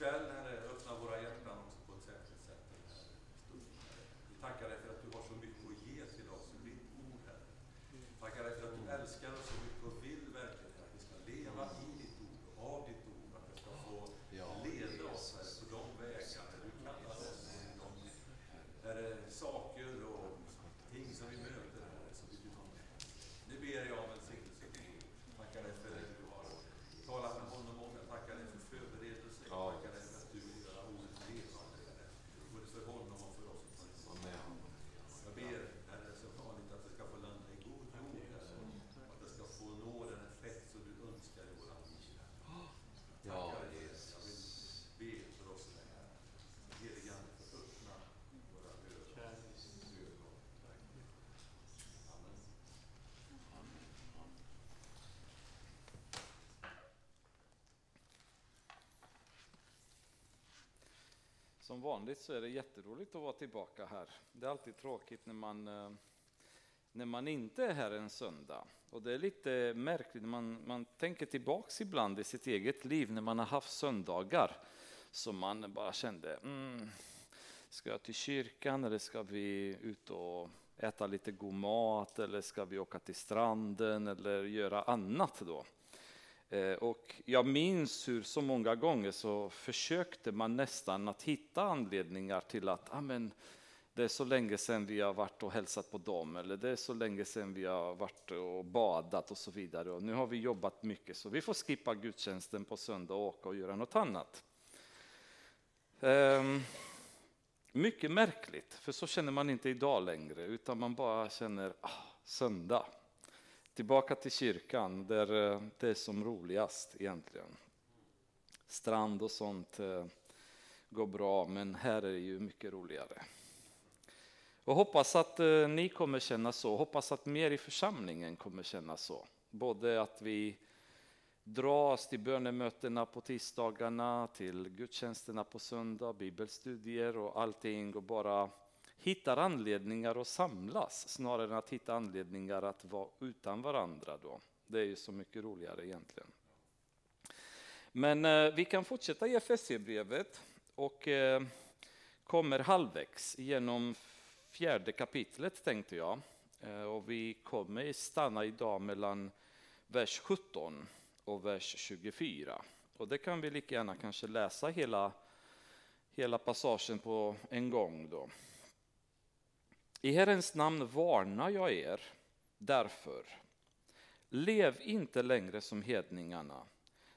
ikväll, Herre, öppna våra hjärtan också på ett särskilt sätt. Herre. Vi tackar dig för att du har så mycket att ge till oss ur ditt ord, Herre. Vi Tackar dig för att du älskar oss så mycket Som vanligt så är det jätteroligt att vara tillbaka här. Det är alltid tråkigt när man, eh, när man inte är här en söndag. Och det är lite märkligt, man, man tänker tillbaks ibland i sitt eget liv när man har haft söndagar som man bara kände, mm, ska jag till kyrkan eller ska vi ut och äta lite god mat eller ska vi åka till stranden eller göra annat då? Eh, och jag minns hur så många gånger så försökte man nästan att hitta anledningar till att ah, amen, det är så länge sedan vi har varit och hälsat på dem eller det är så länge sedan vi har varit och badat och så vidare. Och nu har vi jobbat mycket så vi får skippa gudstjänsten på söndag och åka och göra något annat. Um, mycket märkligt, för så känner man inte idag längre utan man bara känner ah, söndag tillbaka till kyrkan där eh, det är som roligast egentligen. Strand och sånt eh, går bra, men här är det ju mycket roligare. Och hoppas att eh, ni kommer känna så, hoppas att mer i församlingen kommer känna så. Både att vi dras till bönemötena på tisdagarna, till gudstjänsterna på söndag, bibelstudier och allting och bara hittar anledningar att samlas snarare än att hitta anledningar att vara utan varandra. Då. Det är ju så mycket roligare egentligen. Men eh, vi kan fortsätta i FSC-brevet och eh, kommer halvvägs genom fjärde kapitlet tänkte jag. Eh, och vi kommer stanna idag mellan vers 17 och vers 24. Och det kan vi lika gärna kanske läsa hela, hela passagen på en gång. då. I Herrens namn varnar jag er därför. Lev inte längre som hedningarna.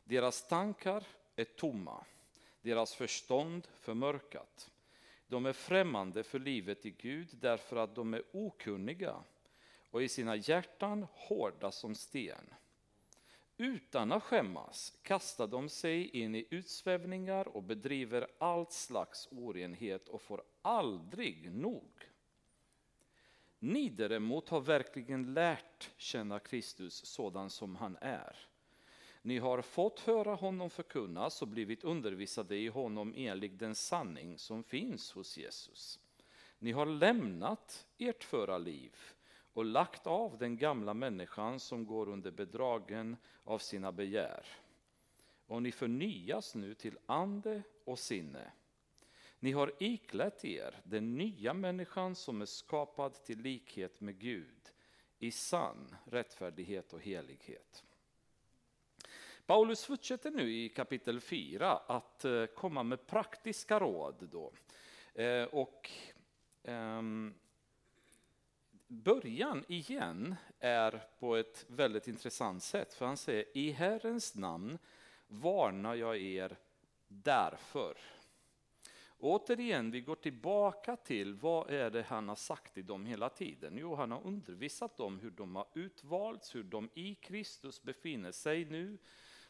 Deras tankar är tomma, deras förstånd förmörkat. De är främmande för livet i Gud därför att de är okunniga och i sina hjärtan hårda som sten. Utan att skämmas kastar de sig in i utsvävningar och bedriver allt slags orenhet och får aldrig nog. Ni däremot har verkligen lärt känna Kristus sådan som han är. Ni har fått höra honom förkunnas och blivit undervisade i honom enligt den sanning som finns hos Jesus. Ni har lämnat ert förra liv och lagt av den gamla människan som går under bedragen av sina begär. Och ni förnyas nu till ande och sinne ni har iklätt er den nya människan som är skapad till likhet med Gud i sann rättfärdighet och helighet. Paulus fortsätter nu i kapitel 4 att eh, komma med praktiska råd. Då. Eh, och, um, början igen är på ett väldigt intressant sätt, för han säger i Herrens namn varnar jag er därför. Återigen, vi går tillbaka till vad är det han har sagt till dem hela tiden? Jo, han har undervisat dem hur de har utvalts, hur de i Kristus befinner sig nu.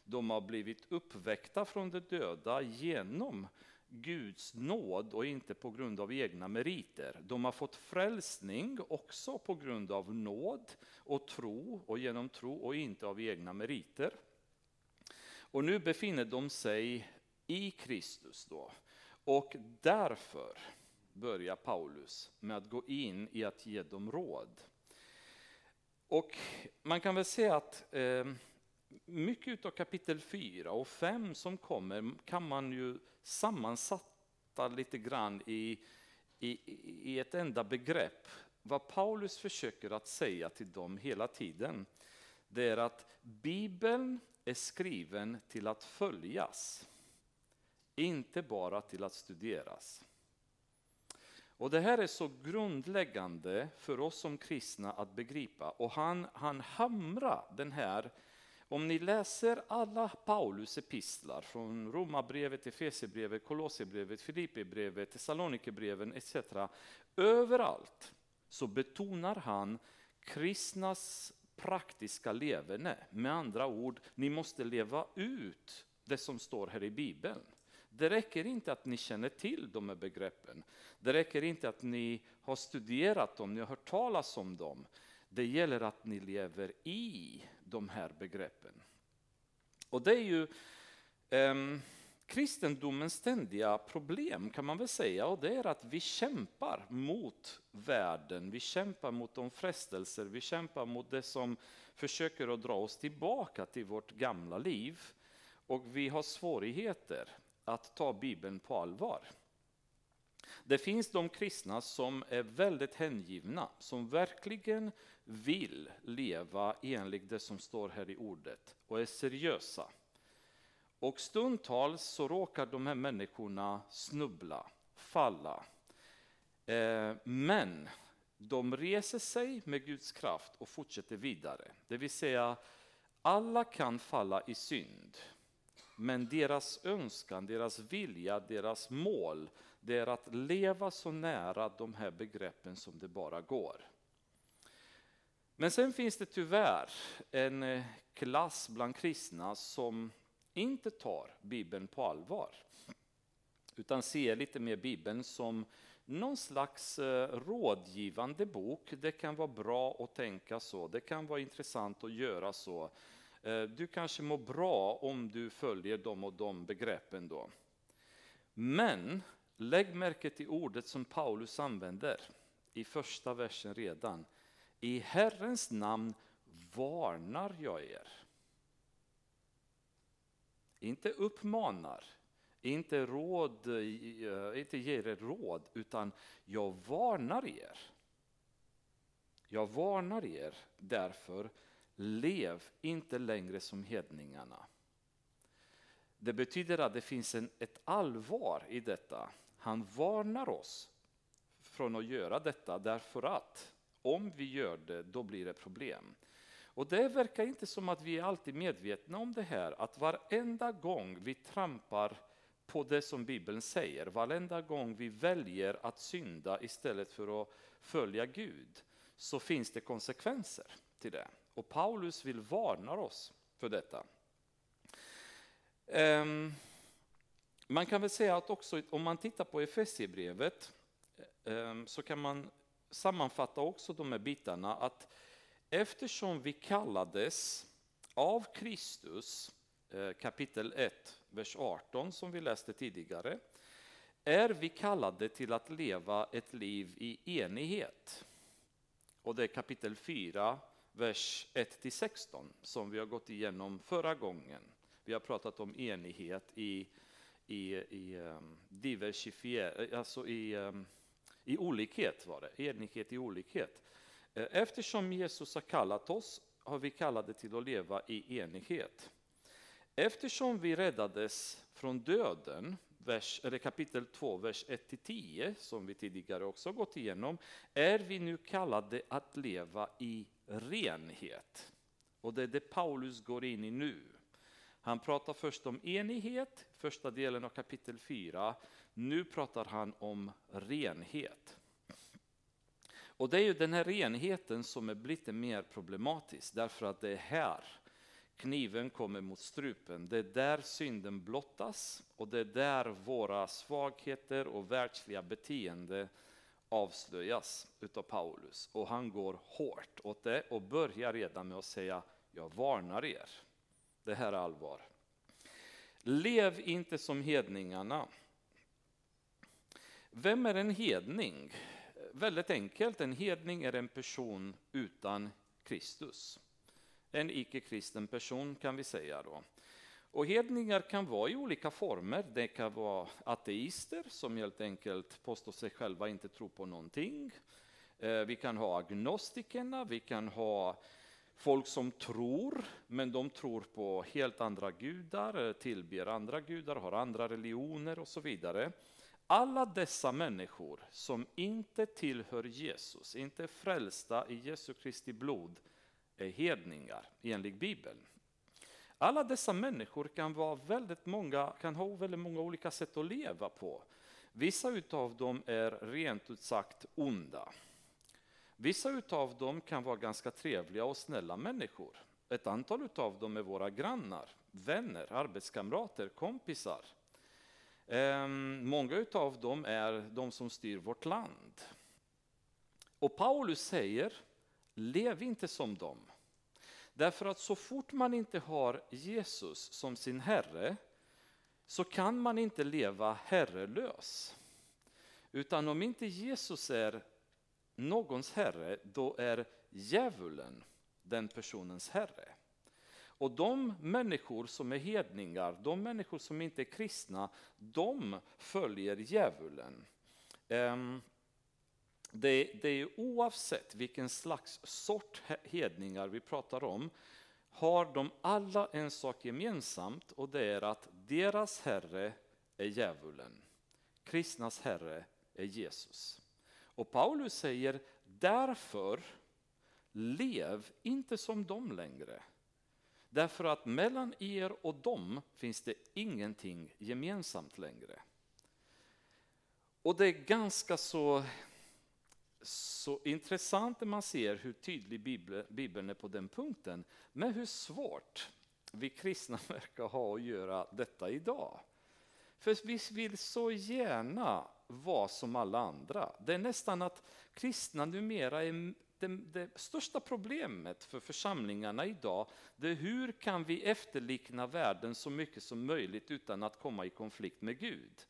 De har blivit uppväckta från de döda genom Guds nåd och inte på grund av egna meriter. De har fått frälsning också på grund av nåd och tro och genom tro och inte av egna meriter. Och nu befinner de sig i Kristus då. Och därför börjar Paulus med att gå in i att ge dem råd. Och man kan väl säga att eh, mycket av kapitel 4 och 5 som kommer kan man ju sammansätta lite grann i, i, i ett enda begrepp. Vad Paulus försöker att säga till dem hela tiden, det är att Bibeln är skriven till att följas inte bara till att studeras. Och Det här är så grundläggande för oss som kristna att begripa. Och han, han hamrar den här om ni läser alla Paulus epistlar från Romarbrevet, Efesierbrevet, Kolosserbrevet, Filipperbrevet, Thessalonikerbreven etc. Överallt så betonar han kristnas praktiska leverne. Med andra ord, ni måste leva ut det som står här i Bibeln. Det räcker inte att ni känner till de här begreppen. Det räcker inte att ni har studerat dem, ni har hört talas om dem. Det gäller att ni lever i de här begreppen. Och det är ju eh, kristendomens ständiga problem kan man väl säga och det är att vi kämpar mot världen, vi kämpar mot de frestelser, vi kämpar mot det som försöker att dra oss tillbaka till vårt gamla liv och vi har svårigheter att ta Bibeln på allvar. Det finns de kristna som är väldigt hängivna, som verkligen vill leva enligt det som står här i ordet och är seriösa. Och stundtals så råkar de här människorna snubbla, falla. Eh, men de reser sig med Guds kraft och fortsätter vidare. Det vill säga, alla kan falla i synd. Men deras önskan, deras vilja, deras mål, det är att leva så nära de här begreppen som det bara går. Men sen finns det tyvärr en eh, klass bland kristna som inte tar Bibeln på allvar. Utan ser lite mer Bibeln som någon slags eh, rådgivande bok. Det kan vara bra att tänka så, det kan vara intressant att göra så. Eh, du kanske mår bra om du följer de och de begreppen då. Men lägg märke till ordet som Paulus använder i första versen redan. I Herrens namn varnar jag er. Inte uppmanar, inte, råd, eh, inte ger er råd, utan jag varnar er. Jag varnar er därför, lev inte längre som hedningarna. Det betyder att det finns en, ett allvar i detta. Han varnar oss från att göra detta därför att om vi gör det, då blir det problem. Och det verkar inte som att vi är alltid medvetna om det här, att varenda gång vi trampar på det som Bibeln säger, varenda gång vi väljer att synda istället för att följa Gud, så finns det konsekvenser till det. Och Paulus vill varna oss för detta. Ehm, man kan väl säga att också om man tittar på Efesierbrevet ehm, så kan man sammanfatta också de här bitarna att eftersom vi kallades av Kristus, eh, kapitel 1, vers 18 som vi läste tidigare, är vi kallade till att leva ett liv i enighet. Och det är kapitel 4, vers 1-16 som vi har gått igenom förra gången. Vi har pratat om enighet i, i, i um, diversifier, eh, alltså i, um, i olikhet var det, enighet i olikhet. Eh, eftersom Jesus har kallat oss har vi kallade till att leva i enighet. Eftersom vi räddades från döden, vers, eller kapitel 2, vers 1-10, som vi tidigare också gått igenom, är vi nu kallade att leva i renhet. Och det är det Paulus går in i nu. Han pratar först om enighet, första delen av kapitel 4. Nu pratar han om renhet. Och det är ju den här renheten som är lite mer problematisk därför att det är här kniven kommer mot strupen. Det är där synden blottas och det är där våra svagheter och världsliga beteende avslöjas utav Paulus. Och han går hårt åt det och börjar redan med att säga jag varnar er. Det här är allvar. Lev inte som hedningarna. Vem är en hedning? väldigt enkelt, en hedning är en person utan Kristus. En icke-kristen person kan vi säga då. Och hedningar kan vara i olika former. Det kan vara ateister som helt enkelt påstår sig själva inte tro på någonting. Eh, vi kan ha agnostikerna, vi kan ha folk som tror, men de tror på helt andra gudar, eh, tillber andra gudar, har andra religioner och så vidare. Alla dessa människor som inte tillhör Jesus, inte är frälsta i Jesu Kristi blod, är hedningar enligt Bibeln. Alla dessa människor kan, vara väldigt många, kan ha väldigt många olika sätt att leva på. Vissa av dem är rent ut sagt onda. Vissa av dem kan vara ganska trevliga och snälla människor. Ett antal av dem är våra grannar, vänner, arbetskamrater, kompisar. Ehm, många av dem är de som styr vårt land. Och Paulus säger, lev inte som dem. Därför att så fort man inte har Jesus som sin Herre, så kan man inte leva herrelös. Utan om inte Jesus är någons herre, då är djävulen den personens herre. Och de människor som är hedningar, de människor som inte är kristna, de följer djävulen. Um, det, det är oavsett vilken slags sort hedningar vi pratar om, har de alla en sak gemensamt och det är att deras herre är djävulen. Kristnas herre är Jesus. Och Paulus säger därför lev inte som dem längre. Därför att mellan er och dem finns det ingenting gemensamt längre. Och det är ganska så, så intressant när man ser hur tydlig Bibeln är på den punkten, men hur svårt vi kristna verkar ha att göra detta idag. För vi vill så gärna vara som alla andra. Det är nästan att kristna numera är det, det, största problemet för församlingarna idag, det är hur kan vi efterlikna världen så mycket som möjligt utan att komma i konflikt med Gud.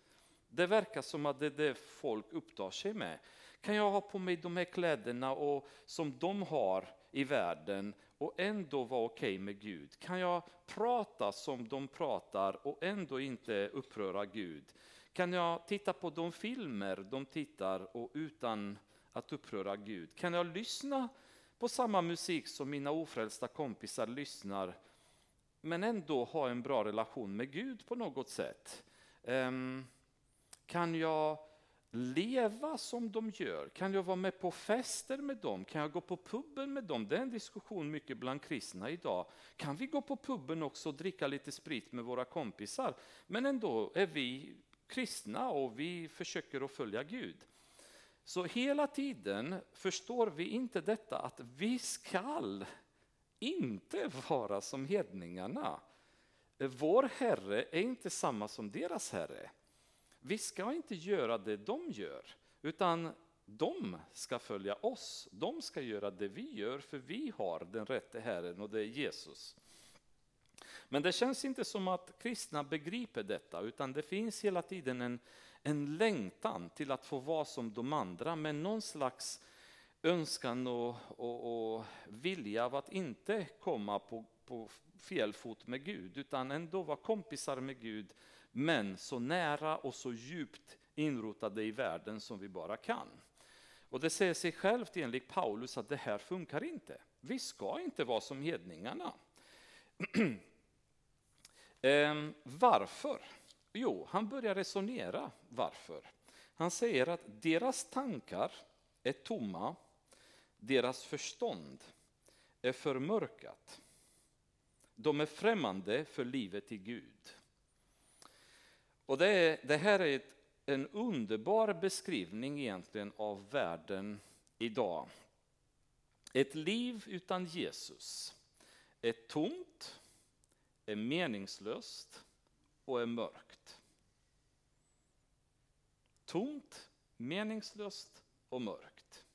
Det verkar som att det är det folk upptar sig med. Kan jag ha på mig de här kläderna och, som de har i världen och ändå vara okej okay med Gud? Kan jag prata som de pratar och ändå inte uppröra Gud? Kan jag titta på de filmer de tittar och utan att uppröra Gud? Kan jag lyssna på samma musik som mina ofrälsta kompisar lyssnar men ändå ha en bra relation med Gud på något sätt? Um, kan jag leva som de gör? Kan jag vara med på fester med dem? Kan jag gå på puben med dem? Det är en diskussion mycket bland kristna idag. Kan vi gå på puben också och dricka lite sprit med våra kompisar? Men ändå är vi kristna och vi försöker att följa Gud. Så hela tiden förstår vi inte detta att vi skall inte vara som hedningarna. Vår Herre är inte samma som deras Herre. Vi ska inte göra det de gör, utan de ska följa oss. De ska göra det vi gör, för vi har den rätte Herren och det är Jesus. Men det känns inte som att kristna begriper detta, utan det finns hela tiden en, en längtan till att få vara som de andra, med någon slags önskan och, och, och vilja av att inte komma på, på fel fot med Gud, utan ändå vara kompisar med Gud, men så nära och så djupt inrotade i världen som vi bara kan. Och det säger sig självt enligt Paulus att det här funkar inte. Vi ska inte vara som hedningarna. ehm, varför? Jo, han börjar resonera varför. Han säger att deras tankar är tomma, deras förstånd är förmörkat. De är främmande för livet i Gud. Och det, är, det här är ett, en underbar beskrivning egentligen av världen idag. Ett liv utan Jesus är tomt, är meningslöst och är mörkt. Tomt, meningslöst och mörkt.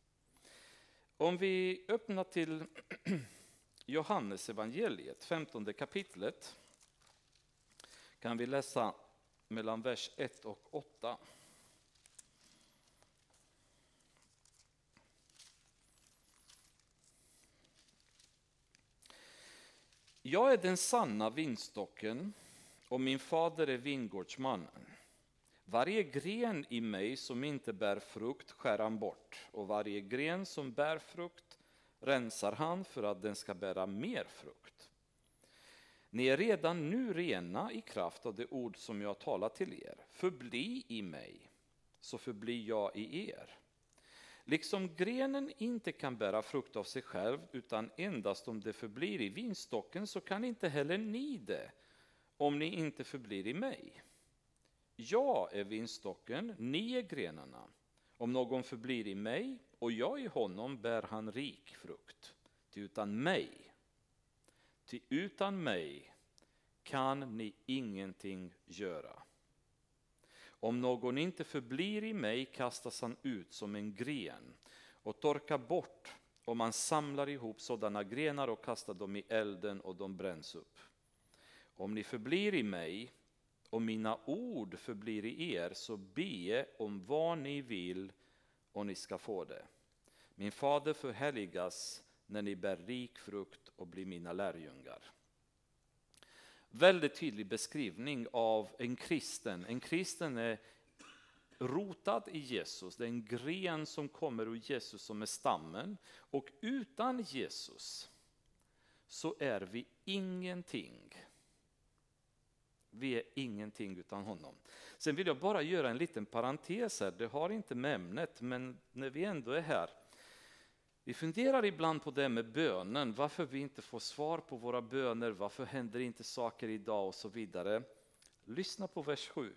Om vi öppnar till Johannes evangeliet, 15 kapitlet, kan vi läsa mellan vers 1 och 8. Jag är den sanna vinstocken och min fader är vingårdsmannen. Varje gren i mig som inte bär frukt skär han bort och varje gren som bär frukt rensar han för att den ska bära mer frukt. Ni är redan nu rena i kraft av det ord som jag talar till er. Förbli i mig, så förblir jag i er. Liksom grenen inte kan bära frukt av sig själv, utan endast om det förblir i vinstocken, så kan inte heller ni det, om ni inte förblir i mig. Jag är vinstocken, ni är grenarna. Om någon förblir i mig och jag i honom bär han rik frukt. Ty utan mig Ty utan mig kan ni ingenting göra. Om någon inte förblir i mig kastas han ut som en gren och torkar bort och man samlar ihop sådana grenar och kastar dem i elden och de bränns upp. Om ni förblir i mig och mina ord förblir i er, så be om vad ni vill och ni ska få det. Min fader förhärligas när ni bär rik frukt och blir mina lärjungar. Väldigt tydlig beskrivning av en kristen. En kristen är rotad i Jesus, det är en gren som kommer ur Jesus som är stammen. Och utan Jesus så är vi ingenting. Vi är ingenting utan honom. Sen vill jag bara göra en liten parentes här, det har inte med ämnet, men när vi ändå är här. Vi funderar ibland på det med bönen, varför vi inte får svar på våra böner, varför händer inte saker idag och så vidare. Lyssna på vers 7.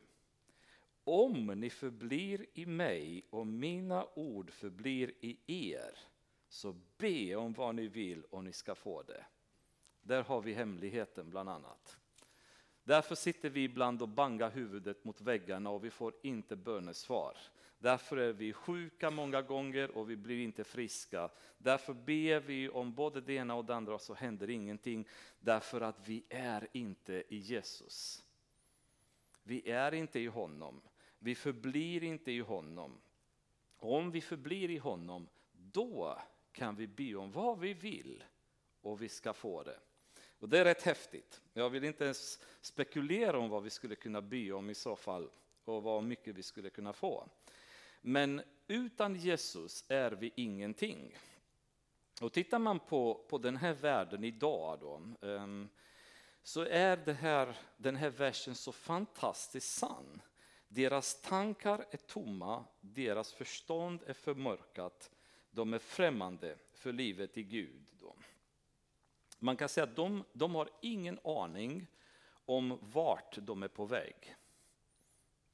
Om ni förblir i mig och mina ord förblir i er, så be om vad ni vill och ni ska få det. Där har vi hemligheten bland annat. Därför sitter vi ibland och bangar huvudet mot väggarna och vi får inte bönesvar. Därför är vi sjuka många gånger och vi blir inte friska. Därför ber vi om både det ena och det andra och så händer ingenting. Därför att vi är inte i Jesus. Vi är inte i honom. Vi förblir inte i honom. Om vi förblir i honom, då kan vi be om vad vi vill och vi ska få det. Och det är rätt häftigt. Jag vill inte ens spekulera om vad vi skulle kunna be om i så fall och vad mycket vi skulle kunna få. Men utan Jesus är vi ingenting. Och tittar man på, på den här världen idag då, um, så är det här, den här versen så fantastiskt sann. Deras tankar är tomma, deras förstånd är förmörkat, de är främmande för livet i Gud. Då. Man kan säga att de, de har ingen aning om vart de är på väg.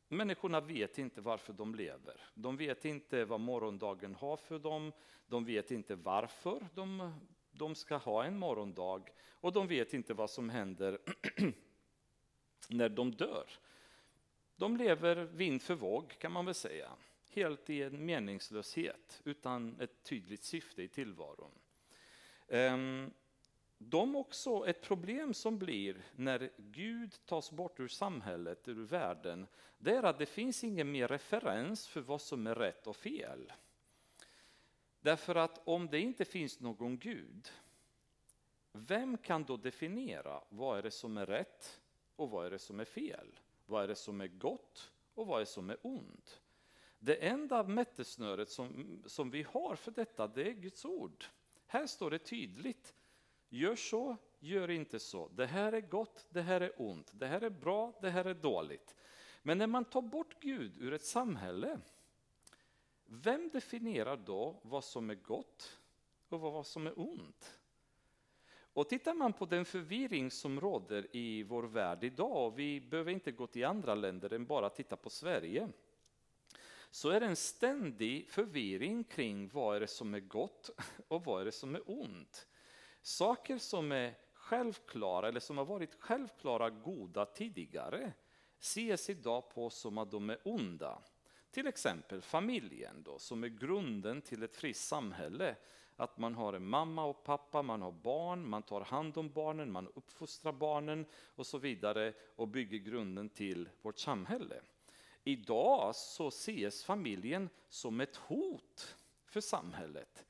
Människorna vet inte varför de lever. De vet inte vad morgondagen har för dem. De vet inte varför de, de ska ha en morgondag. Och de vet inte vad som händer när de dör. De lever vind för våg kan man väl säga. Helt i en meningslöshet utan ett tydligt syfte i tillvaron. Um, de också ett problem som blir när Gud tas bort ur samhället, ur världen, det är att det finns ingen mer referens för vad som är rätt och fel. Därför att om det inte finns någon Gud, vem kan då definiera vad är det som är rätt och vad är det som är fel? Vad är det som är gott och vad är det som är ont? Det enda mättesnöret som, som vi har för detta, det är Guds ord. Här står det tydligt Gör så, gör inte så. Det här är gott, det här är ont. Det här är bra, det här är dåligt. Men när man tar bort Gud ur ett samhälle, vem definierar då vad som är gott och vad som är ont? Och tittar man på den förvirring som råder i vår värld idag, och vi behöver inte gå till andra länder än bara titta på Sverige, så är det en ständig förvirring kring vad är det som är gott och vad är det som är ont. Saker som är självklara eller som har varit självklara goda tidigare ses idag på som att de är onda. Till exempel familjen då, som är grunden till ett friskt samhälle. Att man har en mamma och pappa, man har barn, man tar hand om barnen, man uppfostrar barnen och så vidare och bygger grunden till vårt samhälle. Idag så ses familjen som ett hot för samhället.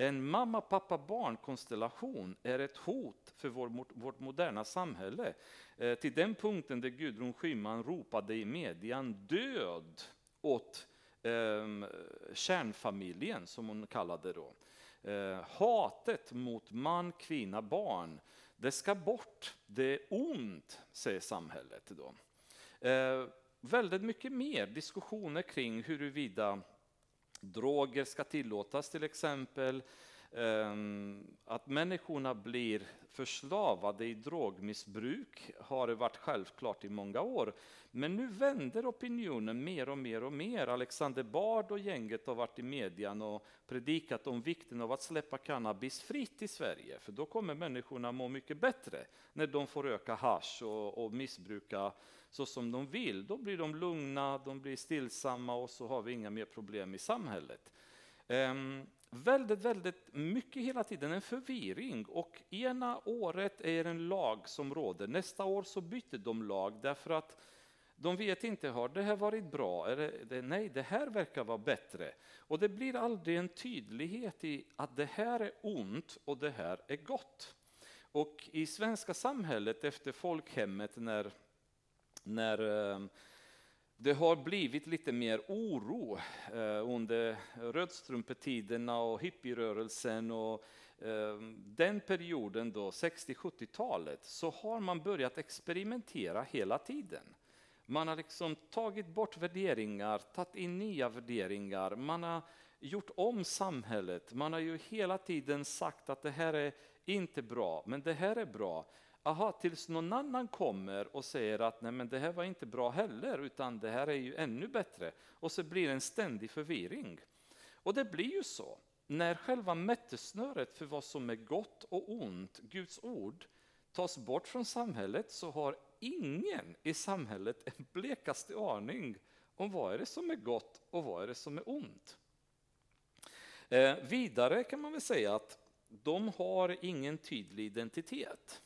En mamma, pappa, barn konstellation är ett hot för vår, vårt moderna samhälle. Eh, till den punkten där Gudrun Schyman ropade i median död åt eh, kärnfamiljen, som hon kallade det då. Eh, hatet mot man, kvinna, barn, det ska bort. Det är ont, säger samhället. Då. Eh, väldigt mycket mer diskussioner kring huruvida droger ska tillåtas till exempel. Ehm, att människorna blir förslavade i drogmissbruk har varit självklart i många år. Men nu vänder opinionen mer och mer och mer. Alexander Bard och gänget har varit i median och predikat om vikten av att släppa cannabis fritt i Sverige. För då kommer människorna må mycket bättre när de får röka hash och, och missbruka så som de vill. Då blir de lugna, de blir stillsamma och så har vi inga mer problem i samhället. Um, väldigt, väldigt mycket hela tiden en förvirring och ena året är det en lag som råder, nästa år så byter de lag därför att De vet inte, har det här varit bra? Eller, nej, det här verkar vara bättre. Och det blir aldrig en tydlighet i att det här är ont och det här är gott. Och i svenska samhället efter folkhemmet när, när eh, det har blivit lite mer oro eh, under rödstrumpetiderna och hippierörelsen och eh, den perioden då, 60-70-talet, så har man börjat experimentera hela tiden. Man har liksom tagit bort värderingar, tagit in nya värderingar, man har gjort om samhället. Man har ju hela tiden sagt att det här är inte bra, men det här är bra. Aha, tills någon annan kommer och säger att nej men det här var inte bra heller, utan det här är ju ännu bättre. Och så blir det en ständig förvirring. Och det blir ju så, när själva mättesnöret för vad som är gott och ont, Guds ord, tas bort från samhället så har ingen i samhället en blekaste aning om vad är det som är gott och vad är det som är ont. Eh, vidare kan man väl säga att de har ingen tydlig identitet.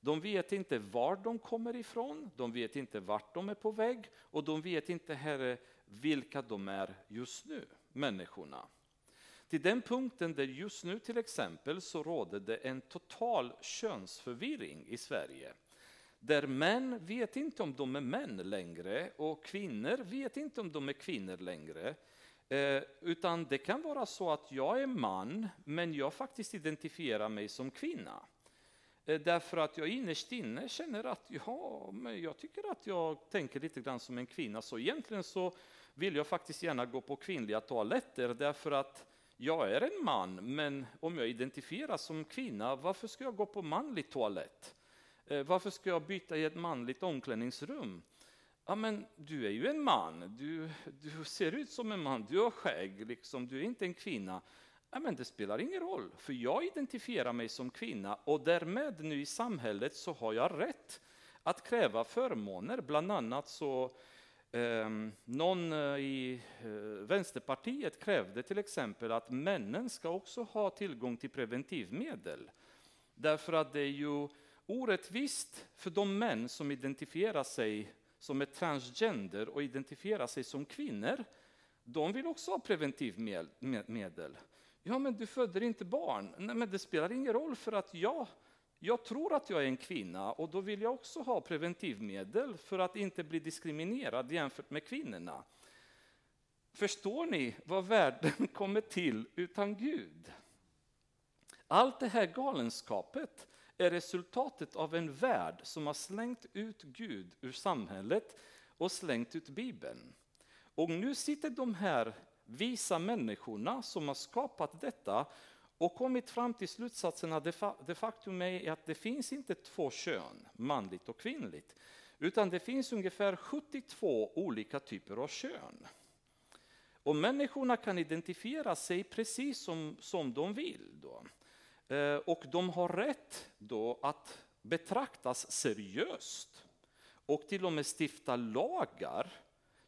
De vet inte var de kommer ifrån, de vet inte vart de är på väg och de vet inte Herre, vilka de är just nu, människorna. Till den punkten där just nu till exempel så råder det en total könsförvirring i Sverige. Där män vet inte om de är män längre och kvinnor vet inte om de är kvinnor längre. Eh, utan det kan vara så att jag är man, men jag faktiskt identifierar mig som kvinna. Eh, därför att jag innerst inne känner att ja, men jag tycker att jag tänker lite grann som en kvinna. Så egentligen så vill jag faktiskt gärna gå på kvinnliga toaletter därför att jag är en man, men om jag identifieras som kvinna, varför ska jag gå på manlig toalett? Eh, varför ska jag byta i ett manligt omklädningsrum? Ja, men du är ju en man, du, du ser ut som en man, du har skägg, liksom, du är inte en kvinna. Men det spelar ingen roll, för jag identifierar mig som kvinna och därmed nu i samhället så har jag rätt att kräva förmåner. Bland annat så ehm, eh, någon i eh, Vänsterpartiet krävde till exempel att männen ska också ha tillgång till preventivmedel. Därför att det är ju orättvist för de män som identifierar sig som är transgender och identifierar sig som kvinnor. De vill också ha preventivmedel. Ja, men du föder inte barn. Nej, men det spelar ingen roll för att jag, jag tror att jag är en kvinna och då vill jag också ha preventivmedel för att inte bli diskriminerad jämfört med kvinnorna. Förstår ni vad världen kommer till utan Gud? Allt det här galenskapet är resultatet av en värld som har slängt ut Gud ur samhället och slängt ut Bibeln. Och nu sitter de här visa människorna som har skapat detta och kommit fram till slutsatsen att det faktum är att det finns inte två kön, manligt och kvinnligt, utan det finns ungefär 72 olika typer av kön. Och människorna kan identifiera sig precis som, som de vill. Då. Eh, och de har rätt då att betraktas seriöst och till och med stifta lagar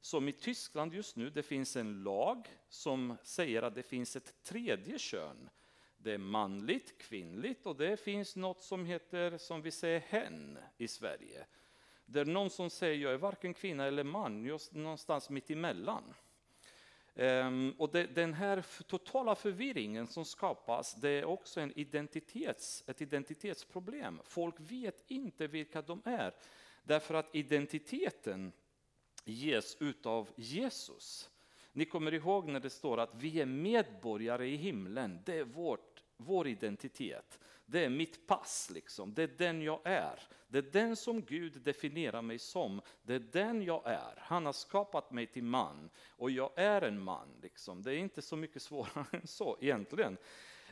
som i Tyskland just nu, det finns en lag som säger att det finns ett tredje kön. Det är manligt, kvinnligt och det finns något som heter, som vi säger, hen i Sverige. Det är någon som säger jag är varken kvinna eller man, just någonstans mitt emellan. Um, och det, den här totala förvirringen som skapas, det är också en identitets, ett identitetsproblem. Folk vet inte vilka de är, därför att identiteten ges utav Jesus. Ni kommer ihåg när det står att vi är medborgare i himlen, det är vårt, vår identitet. Det är mitt pass, liksom. det är den jag är. Det är den som Gud definierar mig som. Det är den jag är. Han har skapat mig till man och jag är en man. Liksom. Det är inte så mycket svårare än så egentligen.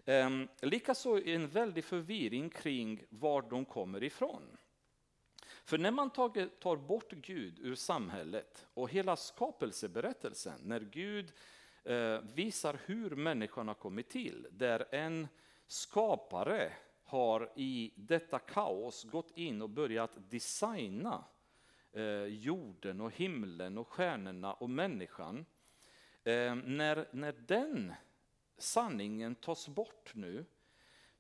Ehm, likaså en väldig förvirring kring var de kommer ifrån. För när man tar bort Gud ur samhället och hela skapelseberättelsen, när Gud eh, visar hur människan har kommit till, där en skapare har i detta kaos gått in och börjat designa eh, jorden och himlen och stjärnorna och människan. Eh, när, när den sanningen tas bort nu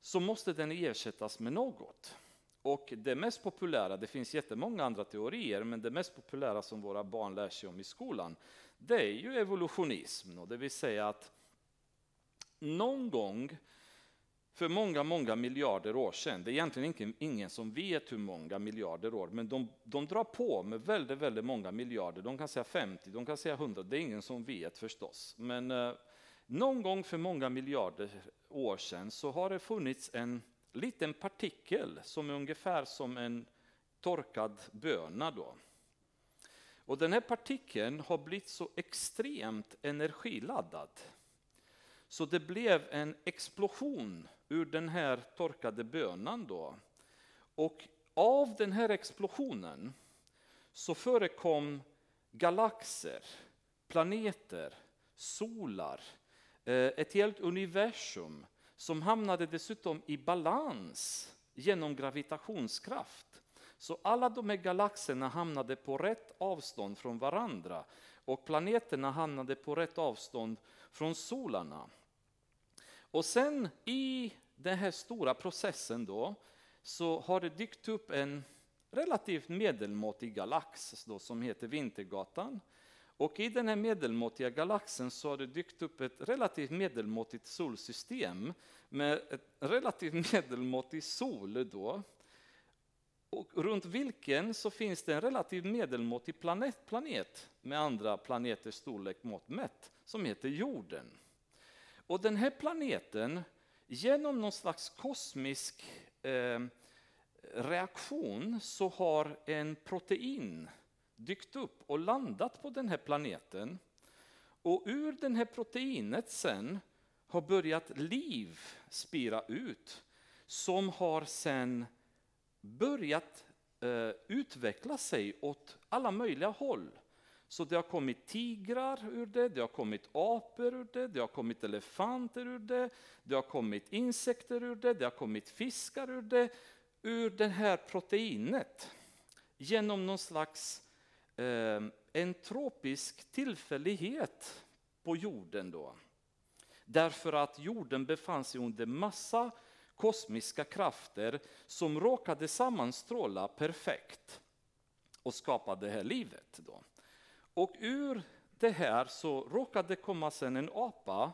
så måste den ersättas med något. Och det mest populära, det finns jättemånga andra teorier, men det mest populära som våra barn lär sig om i skolan, det är ju evolutionism. Det vill säga att någon gång för många, många miljarder år sedan, det är egentligen ingen som vet hur många miljarder år, men de, de drar på med väldigt, väldigt många miljarder. De kan säga 50, de kan säga 100, det är ingen som vet förstås. Men eh, någon gång för många miljarder år sedan så har det funnits en liten partikel som är ungefär som en torkad böna. Då. Och den här partikeln har blivit så extremt energiladdad så det blev en explosion ur den här torkade bönan. Då. Och av den här explosionen så förekom galaxer, planeter, solar, eh, ett helt universum som hamnade dessutom i balans genom gravitationskraft. Så alla de här galaxerna hamnade på rätt avstånd från varandra och planeterna hamnade på rätt avstånd från solarna. Och sen i den här stora processen då så har det dykt upp en relativt medelmåttig galax då, som heter Vintergatan. Och i den här medelmåttiga galaxen så har det dykt upp ett relativt medelmåttigt solsystem med ett relativt medelmåttig sol då. Och runt vilken så finns det en relativt medelmåttig planet, planet med andra planeters storlek mått mätt som heter jorden. Och den här planeten, genom någon slags kosmisk eh, reaktion så har en protein dykt upp och landat på den här planeten. Och ur den här proteinet sen har börjat liv spira ut som har sen börjat eh, utveckla sig åt alla möjliga håll. Så det har kommit tigrar ur det, det har kommit apor ur det, det har kommit elefanter ur det, det har kommit insekter ur det, det har kommit fiskar ur det, ur det här proteinet. Genom någon slags Ehm, en tropisk tillfällighet på jorden då. Därför att jorden befann sig under massa kosmiska krafter som råkade sammanstråla perfekt och skapade det här livet. Då. Och ur det här så råkade det komma sen en apa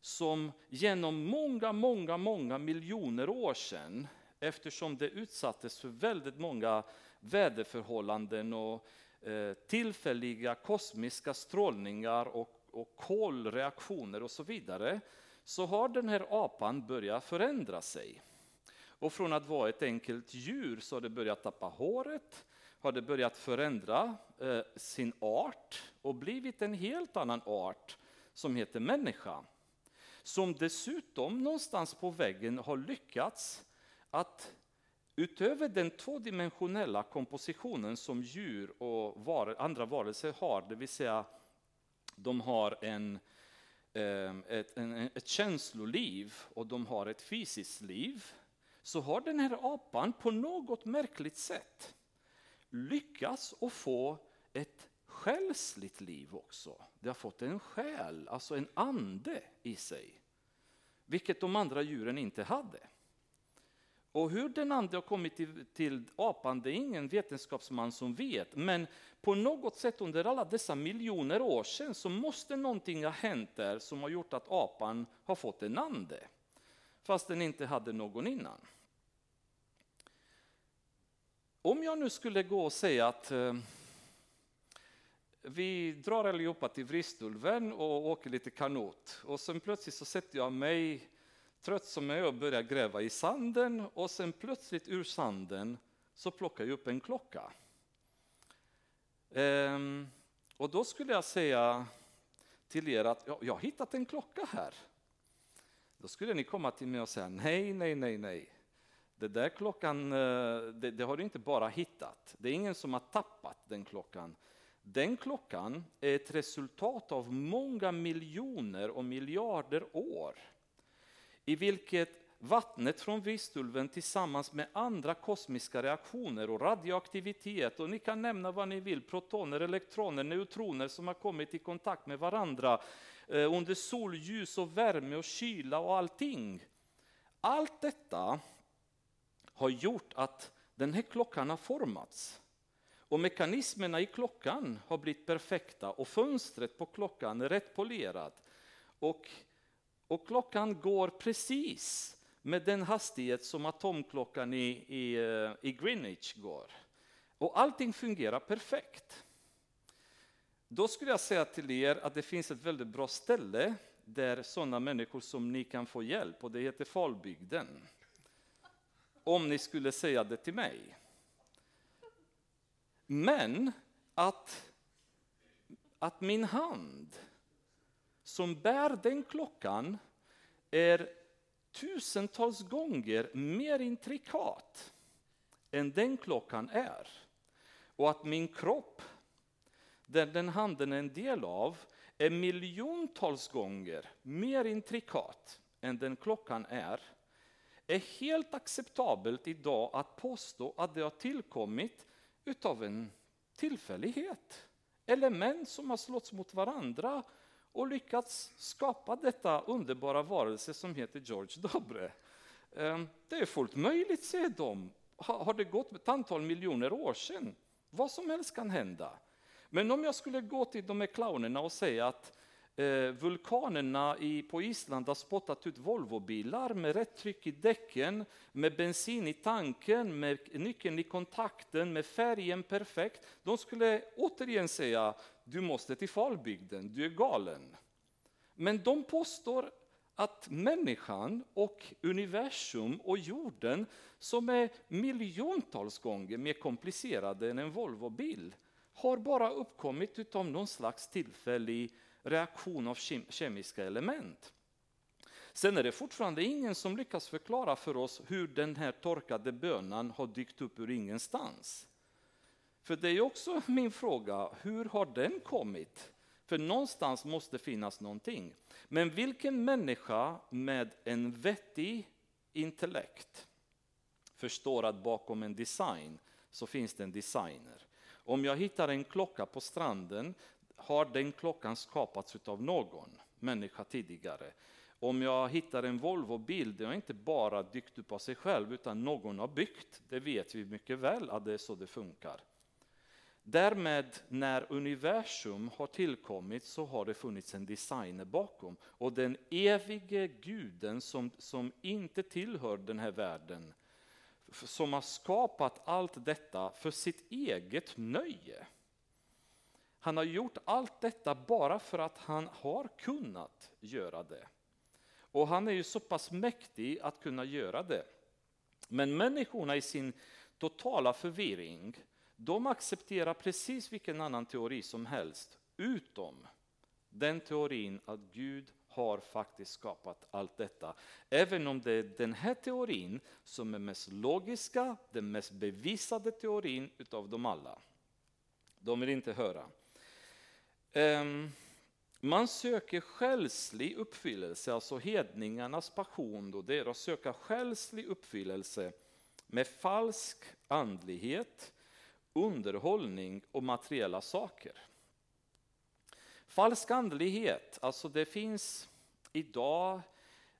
som genom många, många, många miljoner år sedan, eftersom det utsattes för väldigt många väderförhållanden och Eh, tillfälliga kosmiska strålningar och, och kolreaktioner och så vidare, så har den här apan börjat förändra sig. Och från att vara ett enkelt djur så har det börjat tappa håret, har det börjat förändra eh, sin art och blivit en helt annan art som heter människa. Som dessutom någonstans på väggen har lyckats att utöver den tvådimensionella kompositionen som djur och var, andra varelser har, det vill säga de har en, ehm, ett, en, ett känsloliv och de har ett fysiskt liv, så har den här apan på något märkligt sätt lyckats att få ett själsligt liv också. Det har fått en själ, alltså en ande i sig. Vilket de andra djuren inte hade. Och hur den ande har kommit till, till apan, det är ingen vetenskapsman som vet. Men på något sätt under alla dessa miljoner år sedan så måste någonting ha hänt där som har gjort att apan har fått en ande. Fast den inte hade någon innan. Om jag nu skulle gå och säga att eh, vi drar allihopa till Vristulven och åker lite kanot och sen plötsligt så sätter jag mig trött som jag är och börjar gräva i sanden och sen plötsligt ur sanden så plockar jag upp en klocka. Ehm, och då skulle jag säga till er att ja, jag har hittat en klocka här. Då skulle ni komma till mig och säga nej, nej, nej, nej. Det där klockan, eh, det, det, har du inte bara hittat. Det är ingen som har tappat den klockan. Den klockan är ett resultat av många miljoner och miljarder år i vilket vattnet från Vistulven tillsammans med andra kosmiska reaktioner och radioaktivitet och ni kan nämna vad ni vill, protoner, elektroner, neutroner som har kommit i kontakt med varandra eh, under solljus och värme och kyla och allting. Allt detta har gjort att den här klockan har formats. Och mekanismerna i klockan har blivit perfekta och fönstret på klockan är rätt polerat. Och, och klockan går precis med den hastighet som atomklockan i, i, eh, i Greenwich går. Och allting fungerar perfekt. Då skulle jag säga till er att det finns ett väldigt bra ställe där sådana människor som ni kan få hjälp och det heter Falbygden. Om ni skulle säga det till mig. Men att, att min hand som bär den klockan är tusentals gånger mer intrikat än den klockan är. Och att min kropp, den den handen är en del av, är miljontals gånger mer intrikat än den klockan är, är helt acceptabelt idag att påstå att det har tillkommit utav en tillfällighet. Element som har slått mot varandra och lyckats skapa detta underbara varelse som heter George Dobre. Ehm, det är fullt möjligt, säger de. Har det gått ett antal miljoner år sedan? Vad som helst kan hända. Men om jag skulle gå till de här clownerna och säga att eh, vulkanerna i, på Island har spottat ut Volvobilar med rätt tryck i däcken, med bensin i tanken, med nyckeln i kontakten, med färgen perfekt. De skulle återigen säga, du måste till Falbygden, du är galen. Men de påstår att människan och universum och jorden, som är miljontals gånger mer komplicerade än en Volvobil, har bara uppkommit utav någon slags tillfällig reaktion av kemiska element. Sen är det fortfarande ingen som lyckas förklara för oss hur den här torkade bönan har dykt upp ur ingenstans. För det är också min fråga, hur har den kommit? För någonstans måste finnas någonting. Men vilken människa med en vettig intellekt förstår att bakom en design så finns det en designer. Om jag hittar en klocka på stranden har den klockan skapats av någon människa tidigare. Om jag hittar en Volvo-bil, det har inte bara dykt upp av sig själv, utan någon har byggt. Det vet vi mycket väl att det är så det funkar. Därmed, när universum har tillkommit så har det funnits en designer bakom. Och den evige guden som, som inte tillhör den här världen, som har skapat allt detta för sitt eget nöje. Han har gjort allt detta bara för att han har kunnat göra det. Och han är ju så pass mäktig att kunna göra det. Men människorna i sin totala förvirring, de accepterar precis vilken annan teori som helst, utom den teorin att Gud har faktiskt skapat allt detta. Även om det är den här teorin som är mest logiska, den mest bevisade teorin utav dem alla. De vill inte höra. Um, man söker själslig uppfyllelse, alltså hedningarnas passion, då, det är att söka själslig uppfyllelse med falsk andlighet, underhållning och materiella saker. Falsk andlighet, alltså det finns idag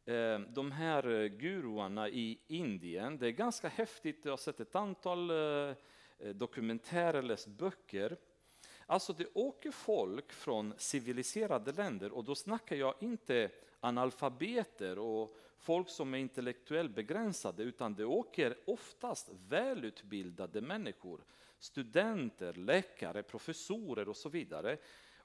eh, de här eh, guruarna i Indien, det är ganska häftigt, jag har sett ett antal eh, dokumentärer, läst böcker. Alltså det åker folk från civiliserade länder och då snackar jag inte analfabeter och folk som är intellektuellt begränsade utan det åker oftast välutbildade människor, studenter, läkare, professorer och så vidare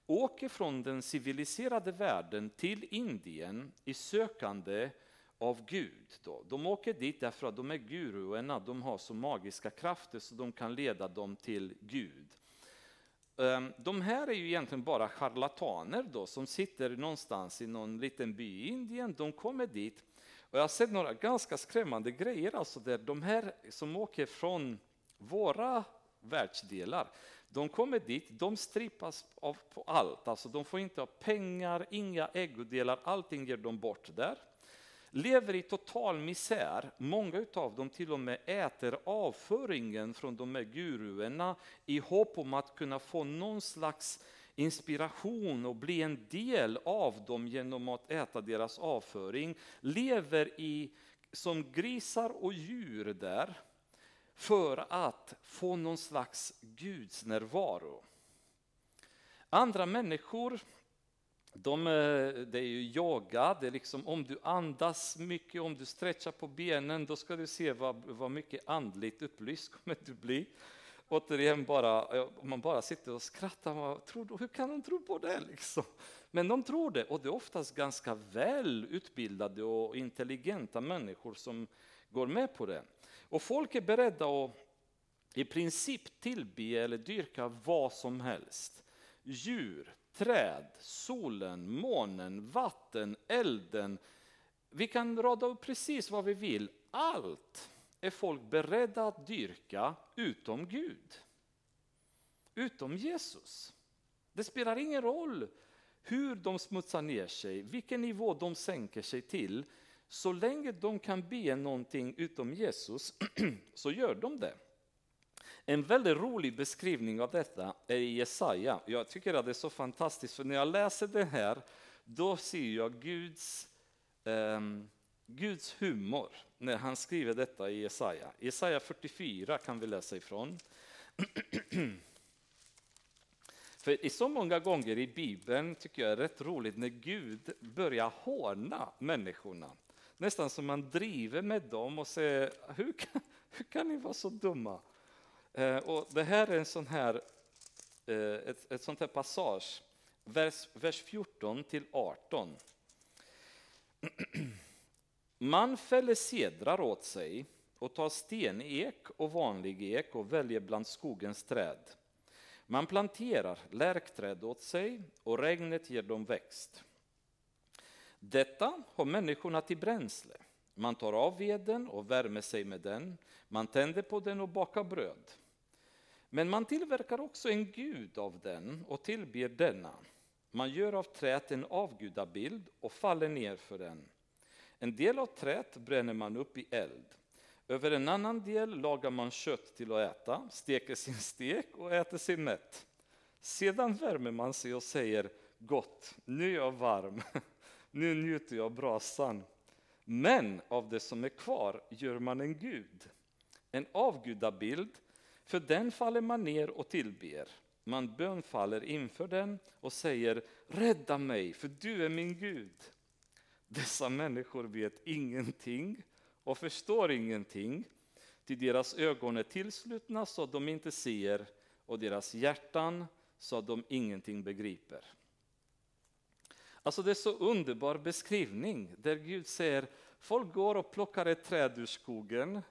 åker från den civiliserade världen till Indien i sökande av Gud. Då. De åker dit därför att de är guruerna, de har så magiska krafter så de kan leda dem till Gud. Ehm, de här är ju egentligen bara charlataner då, som sitter någonstans i någon liten by i Indien. De kommer dit och jag har sett några ganska skrämmande grejer. Alltså där de här som åker från våra världsdelar, de kommer dit, de strippas av på allt. Alltså de får inte ha pengar, inga ägodelar, allting ger de bort där. Lever i total misär. Många av dem till och med äter avföringen från de här guruerna i hopp om att kunna få någon slags inspiration och bli en del av dem genom att äta deras avföring. Lever i, som grisar och djur där för att få någon slags gudsnärvaro. Andra människor, de, eh, det är ju yoga, det är liksom om du andas mycket, om du stretchar på benen, då ska du se vad, vad mycket andligt upplyst kommer du bli. Återigen, bara, man bara sitter och skrattar, man tror, hur kan de tro på det? Liksom? Men de tror det, och det är oftast ganska välutbildade och intelligenta människor som går med på det. Och folk är beredda att i princip tillbe eller dyrka vad som helst. Djur, träd, solen, månen, vatten, elden. Vi kan rada upp precis vad vi vill. Allt är folk beredda att dyrka utom Gud. Utom Jesus. Det spelar ingen roll hur de smutsar ner sig, vilken nivå de sänker sig till. Så länge de kan be någonting utom Jesus så gör de det. En väldigt rolig beskrivning av detta är i Jesaja. Jag tycker att det är så fantastiskt, för när jag läser det här, då ser jag Guds, eh, Guds humor när han skriver detta i Jesaja. Jesaja 44 kan vi läsa ifrån. För i så många gånger i Bibeln tycker jag är rätt roligt när Gud börjar håna människorna. Nästan som man driver med dem och säger, hur kan, hur kan ni vara så dumma? Eh, och det här är en sån här, eh, ett, ett sånt här passage, vers, vers 14 till 18. Man fäller sedrar åt sig och tar stenek och vanlig ek och väljer bland skogens träd. Man planterar lärkträd åt sig och regnet ger dem växt. Detta har människorna till bränsle. Man tar av veden och värmer sig med den. Man tänder på den och bakar bröd. Men man tillverkar också en gud av den och tillber denna. Man gör av träet en avgudabild och faller ner för den. En del av träet bränner man upp i eld. Över en annan del lagar man kött till att äta, steker sin stek och äter sig mätt. Sedan värmer man sig och säger gott, nu är jag varm, nu njuter jag av brasan. Men av det som är kvar gör man en gud, en avgudabild, för den faller man ner och tillber. Man bönfaller inför den och säger rädda mig, för du är min Gud. Dessa människor vet ingenting och förstår ingenting, till deras ögon är tillslutna så att de inte ser och deras hjärtan så att de ingenting begriper. Alltså det är så underbar beskrivning där Gud säger folk går och plockar ett träd ur skogen,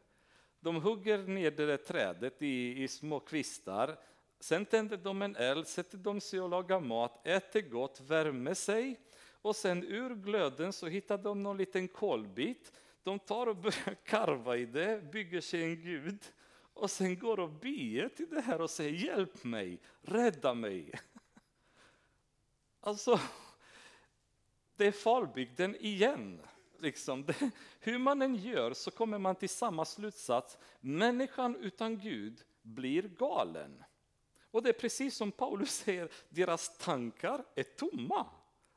de hugger ner det där trädet i, i små kvistar, sen tänder de en eld, sätter de sig och lagar mat, äter gott, värmer sig. Och sen ur glöden så hittar de någon liten kolbit. De tar och börjar karva i det, bygger sig en gud. Och sen går och ber till det här och säger hjälp mig, rädda mig. Alltså, det är Falbygden igen. Liksom. Det, hur man än gör så kommer man till samma slutsats. Människan utan Gud blir galen. Och det är precis som Paulus säger, deras tankar är tomma.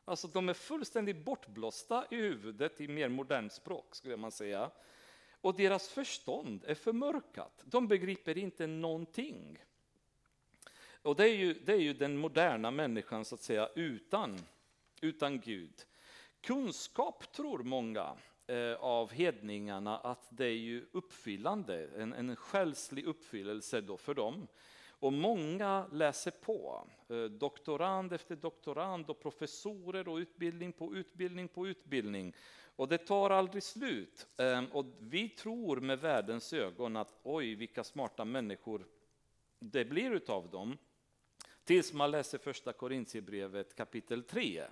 Alltså de är fullständigt bortblåsta i huvudet i mer modernt språk skulle man säga. Och deras förstånd är förmörkat. De begriper inte någonting. Och det är ju, det är ju den moderna människan så att säga utan, utan Gud. Kunskap tror många eh, av hedningarna att det är ju uppfyllande, en, en själslig uppfyllelse då för dem. Och många läser på, eh, doktorand efter doktorand och professorer och utbildning på utbildning på utbildning. Och det tar aldrig slut. Ehm, och vi tror med världens ögon att oj, vilka smarta människor det blir utav dem. Tills man läser första Korintierbrevet kapitel 3,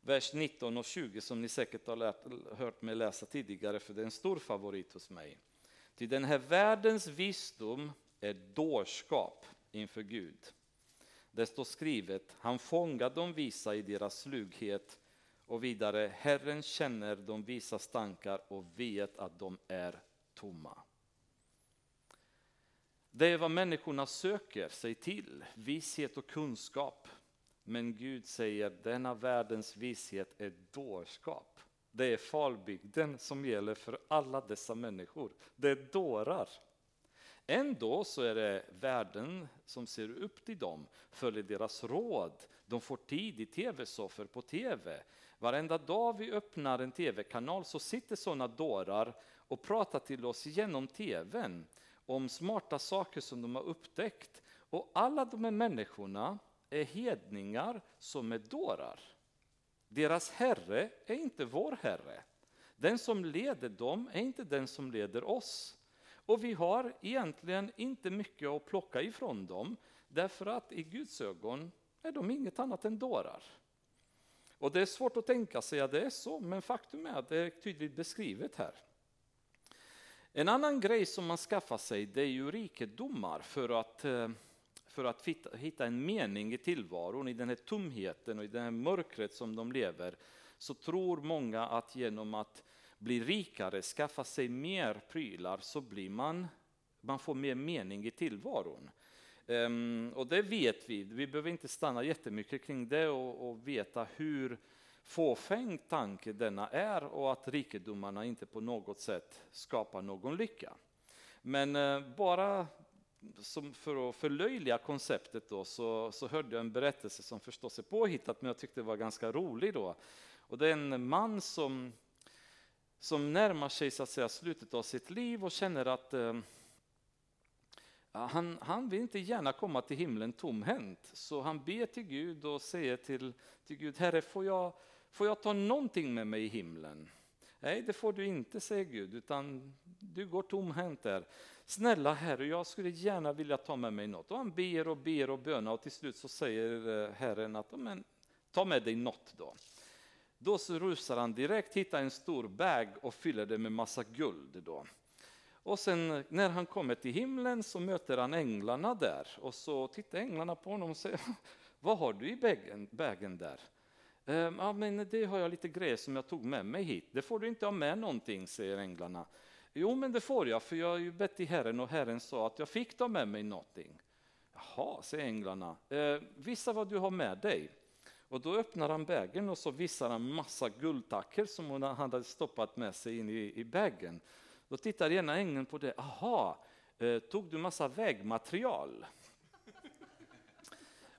vers 19 och 20 som ni säkert har lärt, hört mig läsa tidigare, för det är en stor favorit hos mig. Till den här världens visdom är dårskap inför Gud. Det står skrivet, han fångar de visa i deras slughet och vidare, Herren känner de visas tankar och vet att de är tomma. Det är vad människorna söker sig till, vishet och kunskap. Men Gud säger denna världens vishet är dårskap. Det är falbygden som gäller för alla dessa människor. Det är dårar. Ändå så är det världen som ser upp till dem, följer deras råd. De får tid i tv-soffor på tv. Varenda dag vi öppnar en tv-kanal så sitter sådana dårar och pratar till oss genom tvn om smarta saker som de har upptäckt. Och alla de här människorna är hedningar som är dårar. Deras herre är inte vår herre. Den som leder dem är inte den som leder oss. Och vi har egentligen inte mycket att plocka ifrån dem därför att i Guds ögon är de inget annat än dårar. Och det är svårt att tänka sig att det är så, men faktum är att det är tydligt beskrivet här. En annan grej som man skaffar sig det är ju rikedomar för att, eh, för att hitta en mening i tillvaron, i den här tomheten och i det här mörkret som de lever. Så tror många att genom att bli rikare, skaffa sig mer prylar så blir man, man får mer mening i tillvaron. Um, och det vet vi, vi behöver inte stanna jättemycket kring det och, och veta hur fåfäng tanke denna är och att rikedomarna inte på något sätt skapar någon lycka. Men eh, bara som för att förlöjliga konceptet då, så, så hörde jag en berättelse som förstås är påhittat men jag tyckte det var ganska rolig då. Och det är en man som som närmar sig så att säga, slutet av sitt liv och känner att eh, han, han vill inte gärna komma till himlen tomhänt. Så han ber till Gud och säger till, till Gud, Herre får jag, får jag ta någonting med mig i himlen? Nej, det får du inte, säger Gud, utan du går tomhänt där. Snälla Herre, jag skulle gärna vilja ta med mig något. Och han ber och ber och bönar och till slut så säger eh, Herren att men, ta med dig något då. Då så rusar han direkt, hittar en stor bag och fyller det med massa guld. Då. Och sen när han kommer till himlen så möter han änglarna där och så tittar änglarna på honom och säger Vad har du i bagen, bagen där? Ehm, ja, men det har jag lite grejer som jag tog med mig hit. Det får du inte ha med någonting, säger änglarna. Jo, men det får jag, för jag har ju bett till Herren och Herren sa att jag fick ta med mig någonting. Jaha, säger änglarna. Ehm, visa vad du har med dig. Och då öppnar han bägen och så visar han massa guldtacker som hon hade stoppat med sig in i, i bägen. Då tittar ena ängeln på det. Aha, eh, tog du massa vägmaterial?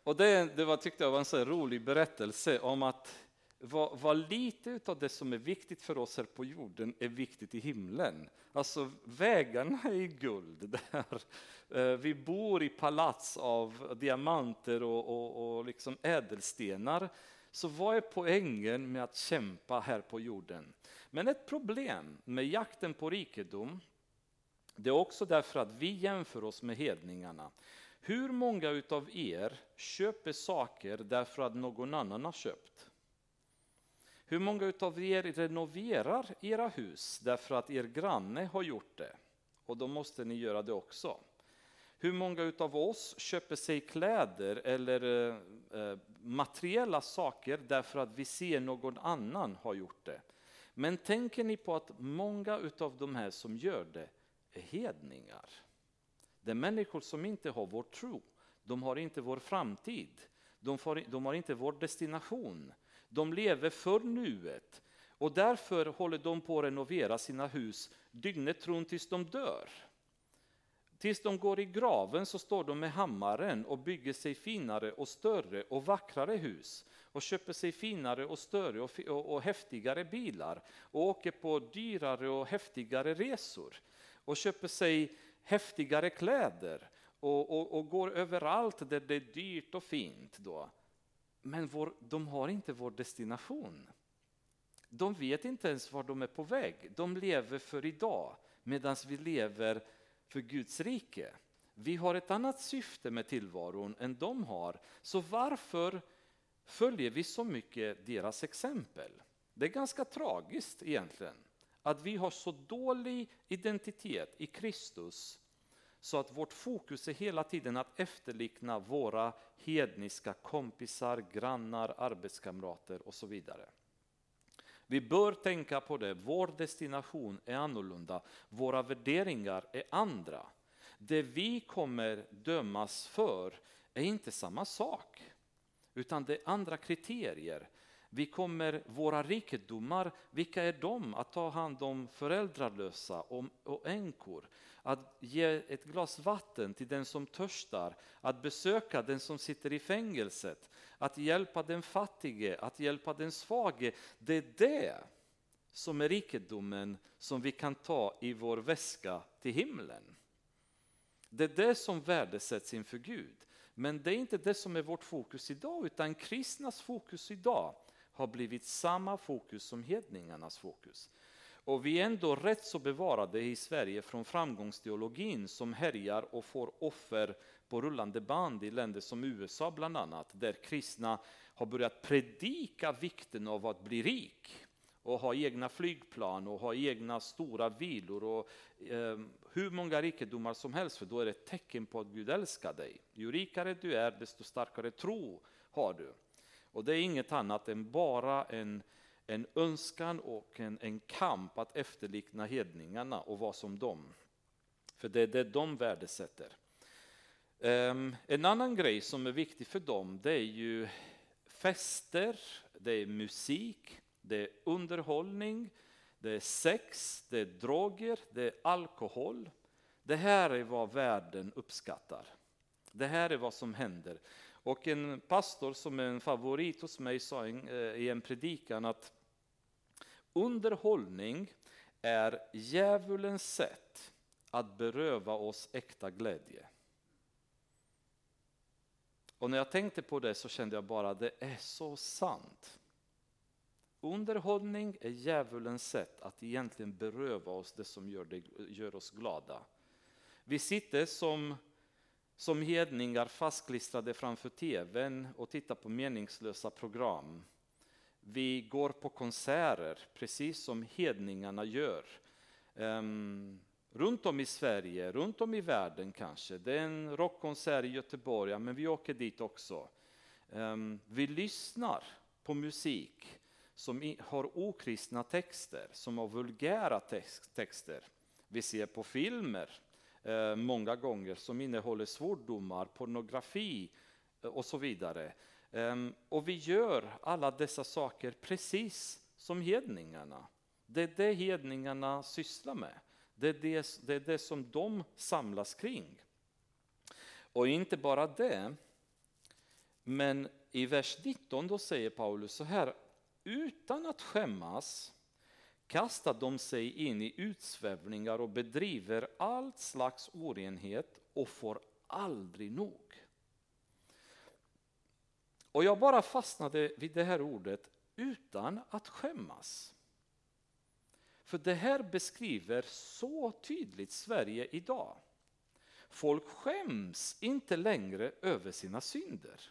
Och det, det var, tyckte jag var en så rolig berättelse om att vad, vad lite av det som är viktigt för oss här på jorden är viktigt i himlen. Alltså vägarna är i guld där. Eh, vi bor i palats av diamanter och, och, och liksom ädelstenar. Så vad är poängen med att kämpa här på jorden? Men ett problem med jakten på rikedom, det är också därför att vi jämför oss med hedningarna. Hur många utav er köper saker därför att någon annan har köpt? Hur många av er renoverar era hus därför att er granne har gjort det? Och då måste ni göra det också. Hur många av oss köper sig kläder eller eh, eh, materiella saker därför att vi ser någon annan har gjort det? Men tänker ni på att många av de här som gör det är hedningar? Det är människor som inte har vår tro. De har inte vår framtid. De, får, de har inte vår destination. De lever för nuet och därför håller de på att renovera sina hus dygnet runt tills de dör. Tills de går i graven så står de med hammaren och bygger sig finare och större och vackrare hus och köper sig finare och större och, och, och häftigare bilar och åker på dyrare och häftigare resor och köper sig häftigare kläder och, och, och går överallt där det är dyrt och fint. Då. Men vår, de har inte vår destination. De vet inte ens var de är på väg. De lever för idag medan vi lever för Guds rike. Vi har ett annat syfte med tillvaron än de har. Så varför följer vi så mycket deras exempel? Det är ganska tragiskt egentligen att vi har så dålig identitet i Kristus så att vårt fokus är hela tiden att efterlikna våra hedniska kompisar, grannar, arbetskamrater och så vidare. Vi bör tänka på det, vår destination är annorlunda, våra värderingar är andra. Det vi kommer dömas för är inte samma sak, utan det är andra kriterier. Vi kommer, våra rikedomar, vilka är de? Att ta hand om föräldralösa och änkor, att ge ett glas vatten till den som törstar, att besöka den som sitter i fängelset, att hjälpa den fattige, att hjälpa den svage. Det är det som är rikedomen som vi kan ta i vår väska till himlen. Det är det som värdesätts inför Gud. Men det är inte det som är vårt fokus idag, utan kristnas fokus idag har blivit samma fokus som hedningarnas fokus. Och vi är ändå rätt så bevarade i Sverige från framgångsteologin som härjar och får offer på rullande band i länder som USA bland annat, där kristna har börjat predika vikten av att bli rik och ha egna flygplan och ha egna stora vilor och eh, hur många rikedomar som helst, för då är det ett tecken på att Gud älskar dig. Ju rikare du är, desto starkare tro har du. Och det är inget annat än bara en, en önskan och en, en kamp att efterlikna hedningarna och vara som dem. För det är det de värdesätter. Um, en annan grej som är viktig för dem det är ju fester, det är musik, det är underhållning, det är sex, det är droger, det är alkohol. Det här är vad världen uppskattar. Det här är vad som händer. Och en pastor som är en favorit hos mig sa eh, i en predikan att underhållning är djävulens sätt att beröva oss äkta glädje. Och när jag tänkte på det så kände jag bara att det är så sant. Underhållning är djävulens sätt att egentligen beröva oss det som gör, det, gör oss glada. Vi sitter som, som hedningar fastklistrade framför tvn och tittar på meningslösa program. Vi går på konserter, precis som hedningarna gör. Um, runt om i Sverige, runt om i världen kanske. Det är en rockkonsert i Göteborg, men vi åker dit också. Um, vi lyssnar på musik som har okristna texter, som har vulgära texter. Vi ser på filmer eh, många gånger som innehåller svordomar, pornografi eh, och så vidare. Ehm, och vi gör alla dessa saker precis som hedningarna. Det är det hedningarna sysslar med. Det är det, det är det som de samlas kring. Och inte bara det, men i vers 19 då säger Paulus så här, utan att skämmas kastar de sig in i utsvävningar och bedriver allt slags orenhet och får aldrig nog. Och jag bara fastnade vid det här ordet utan att skämmas. För det här beskriver så tydligt Sverige idag. Folk skäms inte längre över sina synder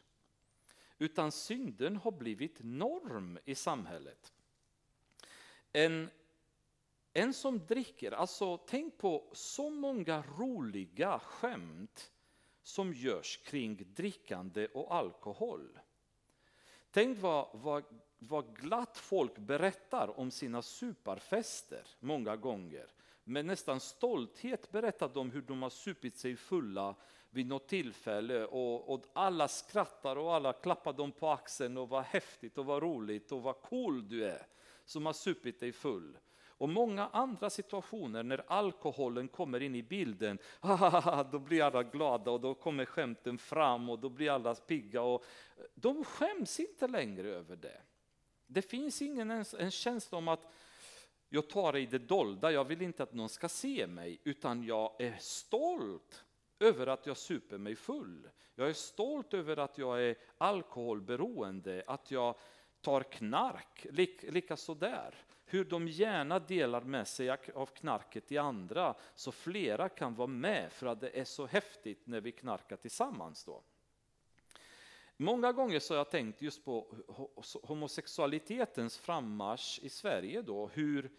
utan synden har blivit norm i samhället. En, en som dricker, alltså tänk på så många roliga skämt som görs kring drickande och alkohol. Tänk vad, vad, vad glatt folk berättar om sina superfester många gånger. Med nästan stolthet berättar de hur de har supit sig fulla vid något tillfälle och, och, alla skrattar och alla klappar dem på axeln och vad häftigt och vad roligt och vad cool du är som har supit dig full. Och många andra situationer när alkoholen kommer in i bilden, då blir alla glada och då kommer skämten fram och då blir alla pigga. Och de skäms inte längre över det. Det finns ingen en känsla om att jag tar det i det dolda, jag vill inte att någon ska se mig, utan jag är stolt över att jag super mig full. Jag är stolt över att jag är alkoholberoende, att jag tar knark, likaså där. Hur de gärna delar med sig av knarket till andra, så flera kan vara med för att det är så häftigt när vi knarkar tillsammans. Då. Många gånger så har jag tänkt just på homosexualitetens frammarsch i Sverige, då, hur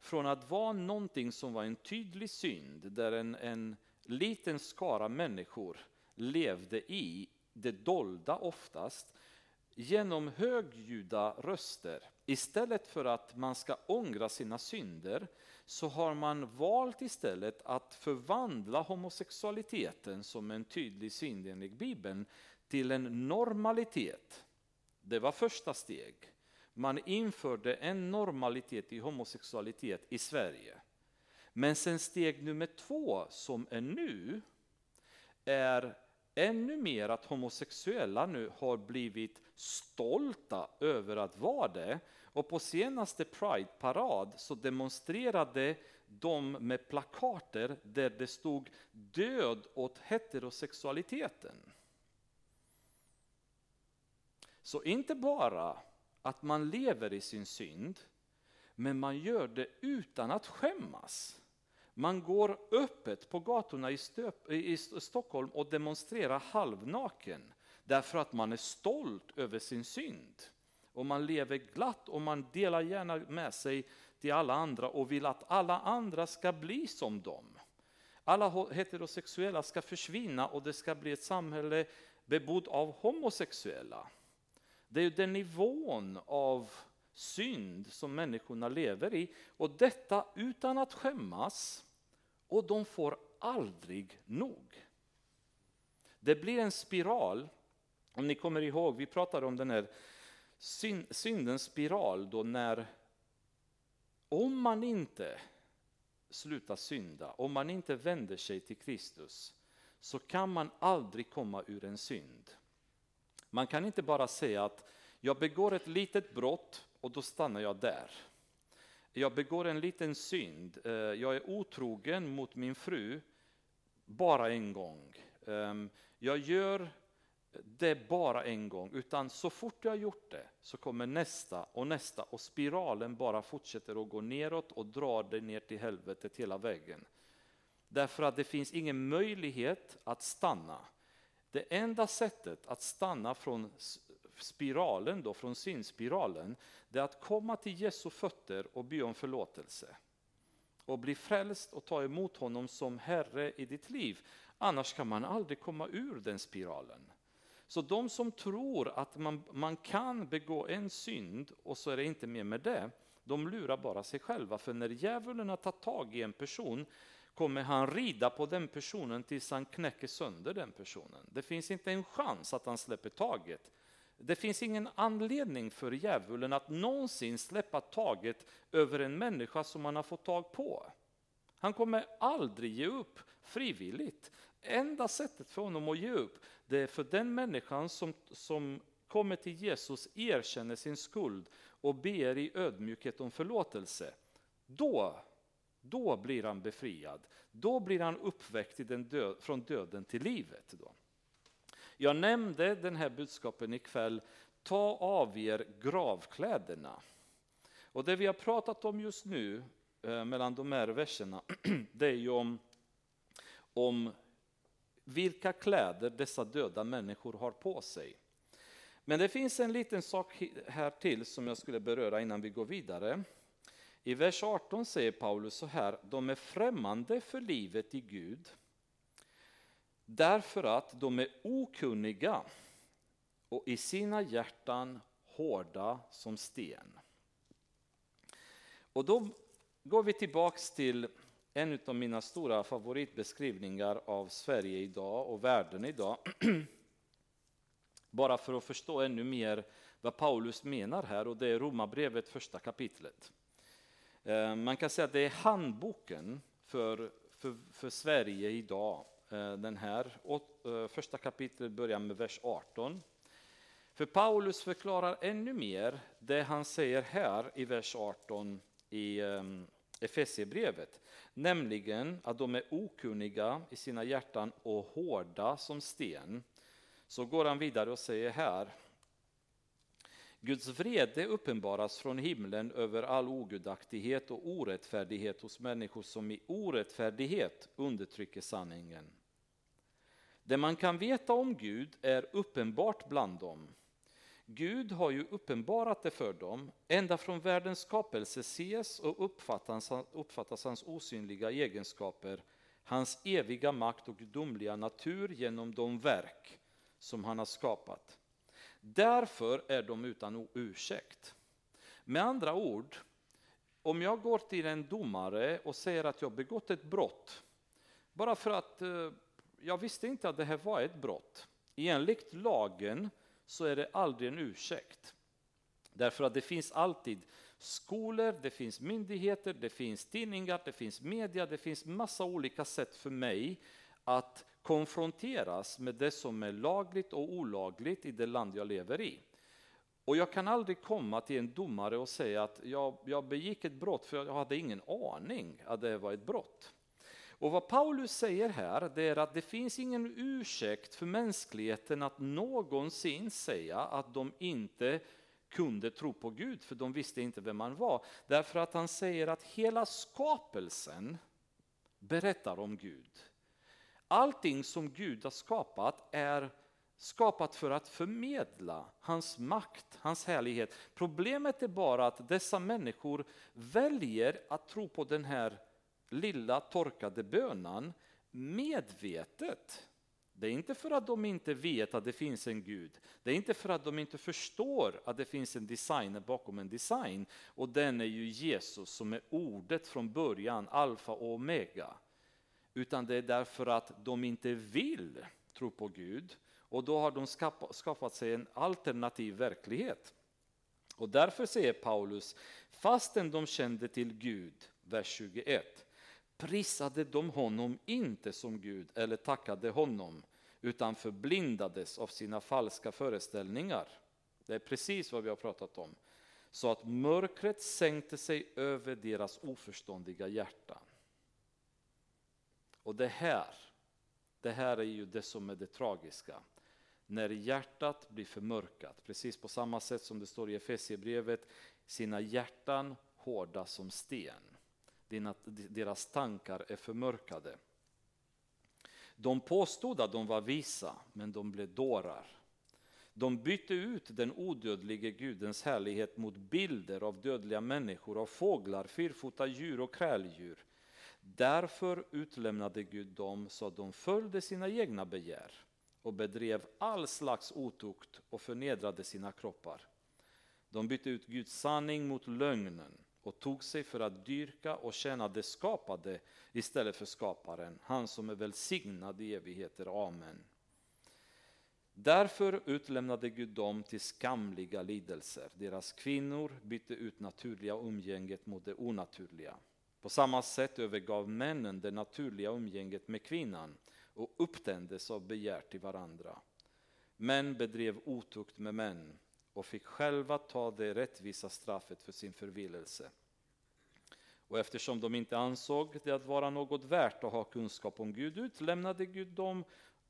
från att vara någonting som var en tydlig synd, där en, en liten skara människor levde i det dolda oftast, genom högljudda röster. Istället för att man ska ångra sina synder så har man valt istället att förvandla homosexualiteten som en tydlig synd enligt Bibeln till en normalitet. Det var första steg. Man införde en normalitet i homosexualitet i Sverige. Men sen steg nummer två, som är nu, är ännu mer att homosexuella nu har blivit stolta över att vara det. Och på senaste Pride-parad så demonstrerade de med plakater där det stod död åt heterosexualiteten. Så inte bara att man lever i sin synd, men man gör det utan att skämmas. Man går öppet på gatorna i, Stöp, i Stockholm och demonstrerar halvnaken därför att man är stolt över sin synd. Och man lever glatt och man delar gärna med sig till alla andra och vill att alla andra ska bli som dem. Alla heterosexuella ska försvinna och det ska bli ett samhälle bebott av homosexuella. Det är den nivån av synd som människorna lever i och detta utan att skämmas och de får aldrig nog. Det blir en spiral, om ni kommer ihåg, vi pratade om den här syndens spiral då när om man inte slutar synda, om man inte vänder sig till Kristus så kan man aldrig komma ur en synd. Man kan inte bara säga att jag begår ett litet brott och då stannar jag där. Jag begår en liten synd, eh, jag är otrogen mot min fru bara en gång. Ehm, jag gör det bara en gång, utan så fort jag har gjort det så kommer nästa och nästa och spiralen bara fortsätter att gå neråt och drar det ner till helvetet hela vägen. Därför att det finns ingen möjlighet att stanna. Det enda sättet att stanna från spiralen, då, från synspiralen, det är att komma till Jesu fötter och be om förlåtelse. Och bli frälst och ta emot honom som Herre i ditt liv. Annars kan man aldrig komma ur den spiralen. Så de som tror att man, man kan begå en synd och så är det inte mer med det, de lurar bara sig själva. För när djävulen har tagit tag i en person kommer han rida på den personen tills han knäcker sönder den personen. Det finns inte en chans att han släpper taget. Det finns ingen anledning för djävulen att någonsin släppa taget över en människa som han har fått tag på. Han kommer aldrig ge upp frivilligt. Enda sättet för honom att ge upp, det är för den människan som, som kommer till Jesus, erkänner sin skuld och ber i ödmjukhet om förlåtelse. Då, då blir han befriad. Då blir han uppväckt i den död, från döden till livet. Då. Jag nämnde den här budskapen ikväll, ta av er gravkläderna. Och det vi har pratat om just nu eh, mellan de här verserna, det är ju om, om vilka kläder dessa döda människor har på sig. Men det finns en liten sak här till som jag skulle beröra innan vi går vidare. I vers 18 säger Paulus så här, de är främmande för livet i Gud därför att de är okunniga och i sina hjärtan hårda som sten. Och då går vi tillbaks till en av mina stora favoritbeskrivningar av Sverige idag och världen idag. Bara för att förstå ännu mer vad Paulus menar här och det är Romarbrevet första kapitlet. Eh, man kan säga att det är handboken för, för, för Sverige idag Eh, den här. Eh, första kapitlet börjar med vers 18. För Paulus förklarar ännu mer det han säger här i vers 18 i ehm, Efesierbrevet, nämligen att de är okunniga i sina hjärtan och hårda som sten. Så går han vidare och säger här Guds vrede uppenbaras från himlen över all ogudaktighet och orättfärdighet hos människor som i orättfärdighet undertrycker sanningen. Det man kan veta om Gud är uppenbart bland dem. Gud har ju uppenbarat det för dem. Ända från världens skapelse ses och uppfattas, uppfattas hans osynliga egenskaper, hans eviga makt och gudomliga natur genom de verk som han har skapat. Därför är de utan ursäkt. Med andra ord, om jag går till en domare och säger att jag begått ett brott, bara för att eh, jag visste inte att det här var ett brott. Enligt lagen så är det aldrig en ursäkt. Därför att det finns alltid skolor, det finns myndigheter, det finns tidningar, det finns media, det finns massa olika sätt för mig att konfronteras med det som är lagligt och olagligt i det land jag lever i. Och jag kan aldrig komma till en domare och säga att jag, jag begick ett brott för jag hade ingen aning att det var ett brott. Och vad Paulus säger här det är att det finns ingen ursäkt för mänskligheten att någonsin säga att de inte kunde tro på Gud för de visste inte vem han var. Därför att han säger att hela skapelsen berättar om Gud. Allting som Gud har skapat är skapat för att förmedla hans makt, hans härlighet. Problemet är bara att dessa människor väljer att tro på den här lilla torkade bönan medvetet. Det är inte för att de inte vet att det finns en Gud. Det är inte för att de inte förstår att det finns en designer bakom en design. Och den är ju Jesus som är ordet från början, alfa och omega. Utan det är därför att de inte vill tro på Gud. Och då har de skaffat sig en alternativ verklighet. Och därför säger Paulus, fastän de kände till Gud, vers 21, prisade de honom inte som Gud eller tackade honom, utan förblindades av sina falska föreställningar. Det är precis vad vi har pratat om. Så att mörkret sänkte sig över deras oförståndiga hjärtan. Och det här, det här är ju det som är det tragiska. När hjärtat blir förmörkat, precis på samma sätt som det står i Efesierbrevet, sina hjärtan hårda som sten deras tankar är förmörkade. De påstod att de var visa, men de blev dårar. De bytte ut den odödlige Gudens härlighet mot bilder av dödliga människor, av fåglar, fyrfota djur och kräldjur. Därför utlämnade Gud dem så att de följde sina egna begär och bedrev all slags otukt och förnedrade sina kroppar. De bytte ut Guds sanning mot lögnen och tog sig för att dyrka och tjäna det skapade istället för skaparen, han som är välsignad i evigheter. Amen. Därför utlämnade Gud dem till skamliga lidelser. Deras kvinnor bytte ut naturliga umgänget mot det onaturliga. På samma sätt övergav männen det naturliga umgänget med kvinnan och upptändes av begär till varandra. Män bedrev otukt med män och fick själva ta det rättvisa straffet för sin förvillelse. Och eftersom de inte ansåg det att vara något värt att ha kunskap om Gud utlämnade Gud dem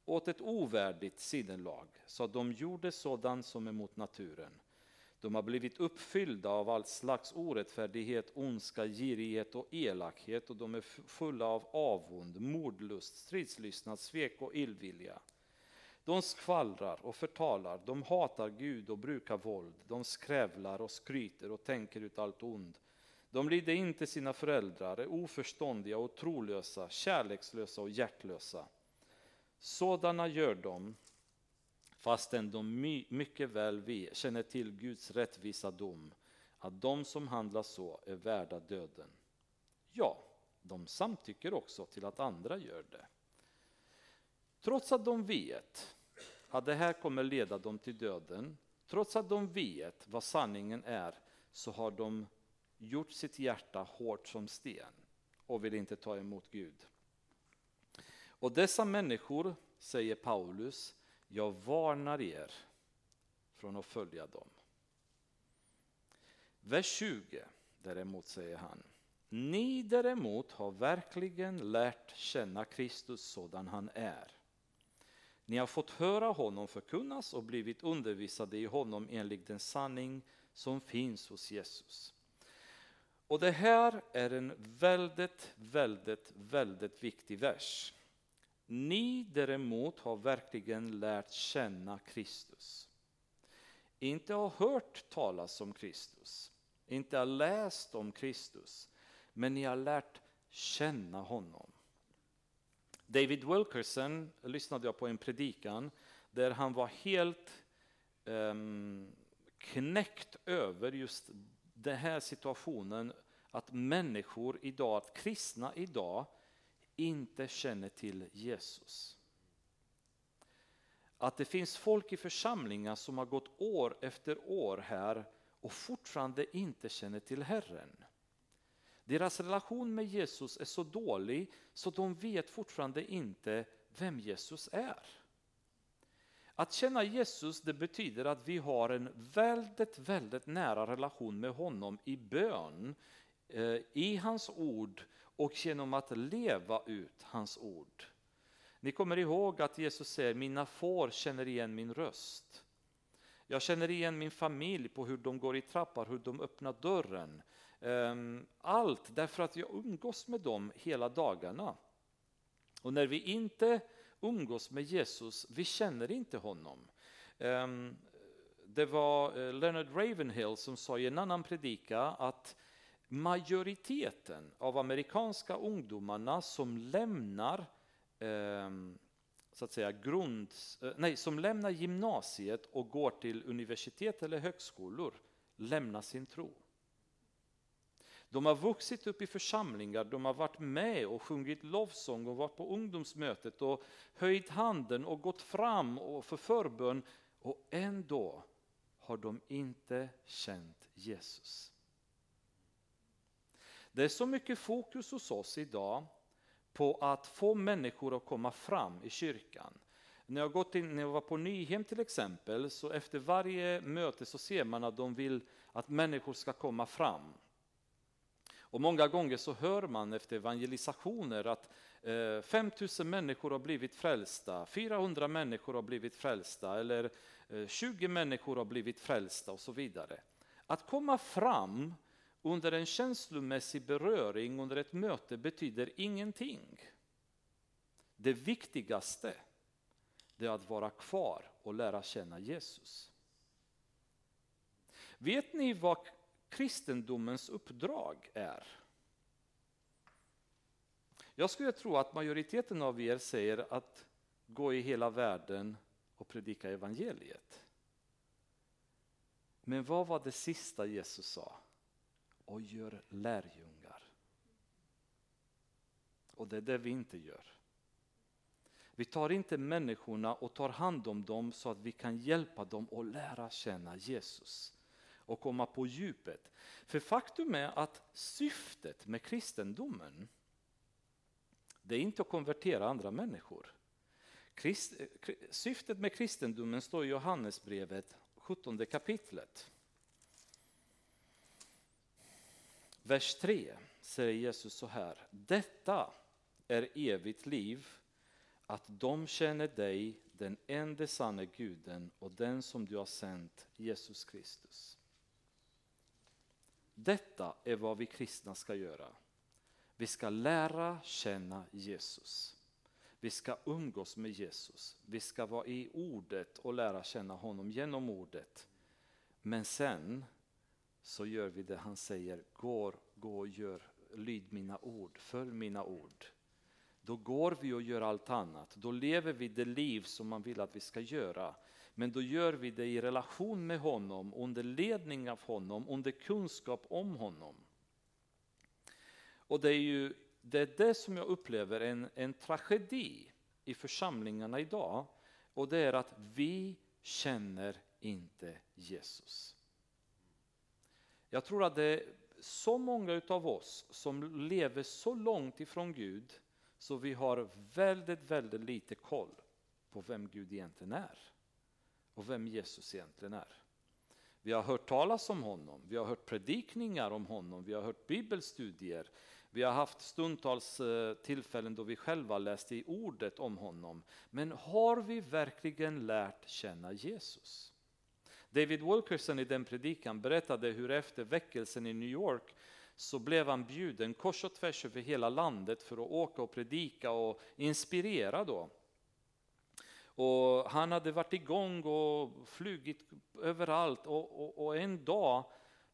åt ett ovärdigt sidenlag, så att de gjorde sådant som är mot naturen. De har blivit uppfyllda av all slags orättfärdighet, ondska, girighet och elakhet och de är fulla av avund, mordlust, stridslystnad, svek och illvilja. De skvallrar och förtalar, de hatar Gud och brukar våld, de skrävlar och skryter och tänker ut allt ont. De lyder inte sina föräldrar, är oförståndiga och trolösa, kärlekslösa och hjärtlösa. Sådana gör de fastän de mycket väl känner till Guds rättvisa dom, att de som handlar så är värda döden. Ja, de samtycker också till att andra gör det. Trots att de vet att det här kommer leda dem till döden, trots att de vet vad sanningen är, så har de gjort sitt hjärta hårt som sten och vill inte ta emot Gud. Och dessa människor, säger Paulus, jag varnar er från att följa dem. Vers 20 däremot säger han, ni däremot har verkligen lärt känna Kristus sådan han är. Ni har fått höra honom förkunnas och blivit undervisade i honom enligt den sanning som finns hos Jesus. Och det här är en väldigt, väldigt, väldigt viktig vers. Ni däremot har verkligen lärt känna Kristus. Inte har hört talas om Kristus, inte har läst om Kristus, men ni har lärt känna honom. David Wilkerson lyssnade jag på en predikan där han var helt um, knäckt över just den här situationen att människor idag, att kristna idag inte känner till Jesus. Att det finns folk i församlingar som har gått år efter år här och fortfarande inte känner till Herren. Deras relation med Jesus är så dålig så de vet fortfarande inte vem Jesus är. Att känna Jesus det betyder att vi har en väldigt, väldigt nära relation med honom i bön, eh, i hans ord och genom att leva ut hans ord. Ni kommer ihåg att Jesus säger mina får känner igen min röst. Jag känner igen min familj på hur de går i trappar, hur de öppnar dörren. Ehm, allt därför att jag umgås med dem hela dagarna. Och när vi inte umgås med Jesus, vi känner inte honom. Ehm, det var eh, Leonard Ravenhill som sa i en annan predika att majoriteten av amerikanska ungdomarna som lämnar ehm, så att säga grund, eh, nej, som lämnar gymnasiet och går till universitet eller högskolor lämnar sin tro. De har vuxit upp i församlingar, de har varit med och sjungit lovsång och varit på ungdomsmötet och höjt handen och gått fram och för förbön och ändå har de inte känt Jesus. Det är så mycket fokus hos oss idag på att få människor att komma fram i kyrkan. När jag, gått in, när jag var på Nyhem till exempel, så efter varje möte så ser man att de vill att människor ska komma fram. Och många gånger så hör man efter evangelisationer att eh, 5000 människor har blivit frälsta, 400 människor har blivit frälsta eller eh, 20 människor har blivit frälsta och så vidare. Att komma fram under en känslomässig beröring under ett möte betyder ingenting. Det viktigaste är att vara kvar och lära känna Jesus. Vet ni vad kristendomens uppdrag är? Jag skulle tro att majoriteten av er säger att gå i hela världen och predika evangeliet. Men vad var det sista Jesus sa? och gör lärjungar. Och det är det vi inte gör. Vi tar inte människorna och tar hand om dem så att vi kan hjälpa dem att lära känna Jesus och komma på djupet. För faktum är att syftet med kristendomen det är inte att konvertera andra människor. Christ, syftet med kristendomen står i Johannesbrevet 17 kapitlet. Vers 3 säger Jesus så här. Detta är evigt liv, att de känner dig, den enda sanne guden och den som du har sänt, Jesus Kristus. Detta är vad vi kristna ska göra. Vi ska lära känna Jesus. Vi ska umgås med Jesus. Vi ska vara i ordet och lära känna honom genom ordet. Men sen så gör vi det han säger, går, gå och gör, lyd mina ord, följ mina ord. Då går vi och gör allt annat, då lever vi det liv som man vill att vi ska göra. Men då gör vi det i relation med honom, under ledning av honom, under kunskap om honom. Och det är ju det, är det som jag upplever en, en tragedi i församlingarna idag. Och det är att vi känner inte Jesus. Jag tror att det är så många av oss som lever så långt ifrån Gud så vi har väldigt, väldigt lite koll på vem Gud egentligen är och vem Jesus egentligen är. Vi har hört talas om honom, vi har hört predikningar om honom, vi har hört bibelstudier, vi har haft stundtals eh, tillfällen då vi själva läste i ordet om honom. Men har vi verkligen lärt känna Jesus? David Wilkerson i den predikan berättade hur efter väckelsen i New York så blev han bjuden kors och tvärs över hela landet för att åka och predika och inspirera då. Och han hade varit igång och flugit överallt och, och, och en dag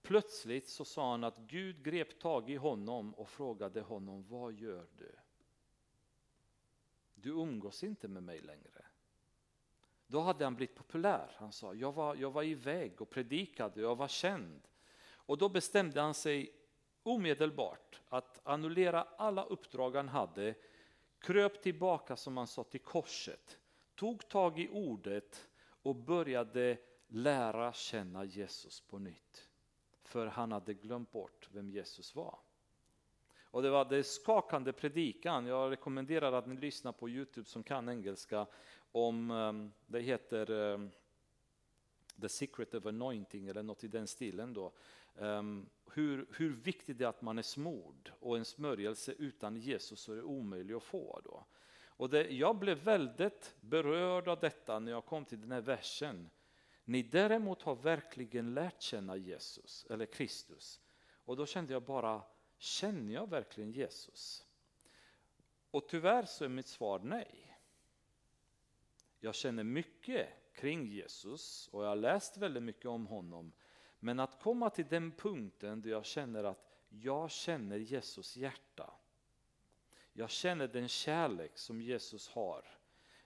plötsligt så sa han att Gud grep tag i honom och frågade honom, vad gör du? Du umgås inte med mig längre. Då hade han blivit populär. Han sa, jag var, jag var iväg och predikade, jag var känd. Och då bestämde han sig omedelbart att annullera alla uppdrag han hade, kröp tillbaka som han sa till korset, tog tag i ordet och började lära känna Jesus på nytt. för han hade glömt bort vem Jesus var. Och det var det skakande predikan. Jag rekommenderar att ni lyssnar på Youtube som kan engelska. om ehm, Det heter ehm, The Secret of Anointing eller något i den stilen. Då. Um, hur, hur viktigt det är att man är smord och en smörjelse utan Jesus är det omöjligt att få. Då. Och det, jag blev väldigt berörd av detta när jag kom till den här versen. Ni däremot har verkligen lärt känna Jesus, eller Kristus. Och då kände jag bara, känner jag verkligen Jesus? Och tyvärr så är mitt svar nej. Jag känner mycket kring Jesus och jag har läst väldigt mycket om honom. Men att komma till den punkten där jag känner att jag känner Jesus hjärta. Jag känner den kärlek som Jesus har.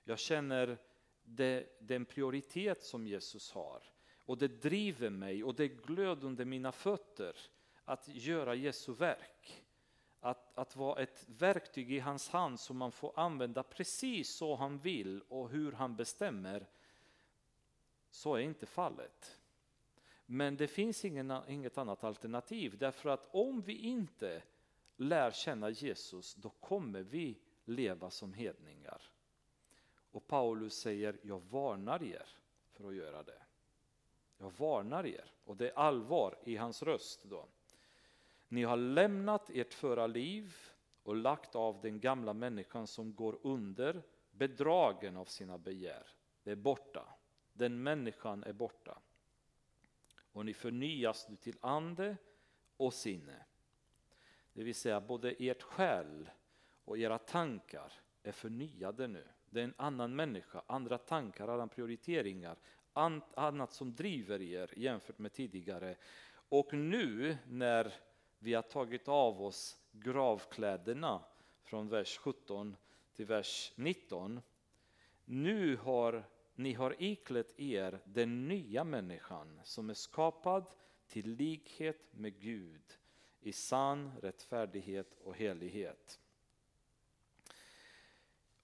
Jag känner det, den prioritet som Jesus har. Och det driver mig och det glöd under mina fötter att göra Jesu verk. Att, att vara ett verktyg i hans hand som man får använda precis så han vill och hur han bestämmer. Så är inte fallet. Men det finns ingen, inget annat alternativ därför att om vi inte lär känna Jesus då kommer vi leva som hedningar. Och Paulus säger, jag varnar er för att göra det. Jag varnar er, och det är allvar i hans röst då. Ni har lämnat ert förra liv och lagt av den gamla människan som går under bedragen av sina begär. Det är borta. Den människan är borta. Och ni förnyas nu till ande och sinne. Det vill säga både ert själ och era tankar är förnyade nu. Det är en annan människa, andra tankar, andra prioriteringar, annat som driver er jämfört med tidigare. Och nu när vi har tagit av oss gravkläderna från vers 17 till vers 19. Nu har ni har iklätt er den nya människan som är skapad till likhet med Gud i sann rättfärdighet och helighet.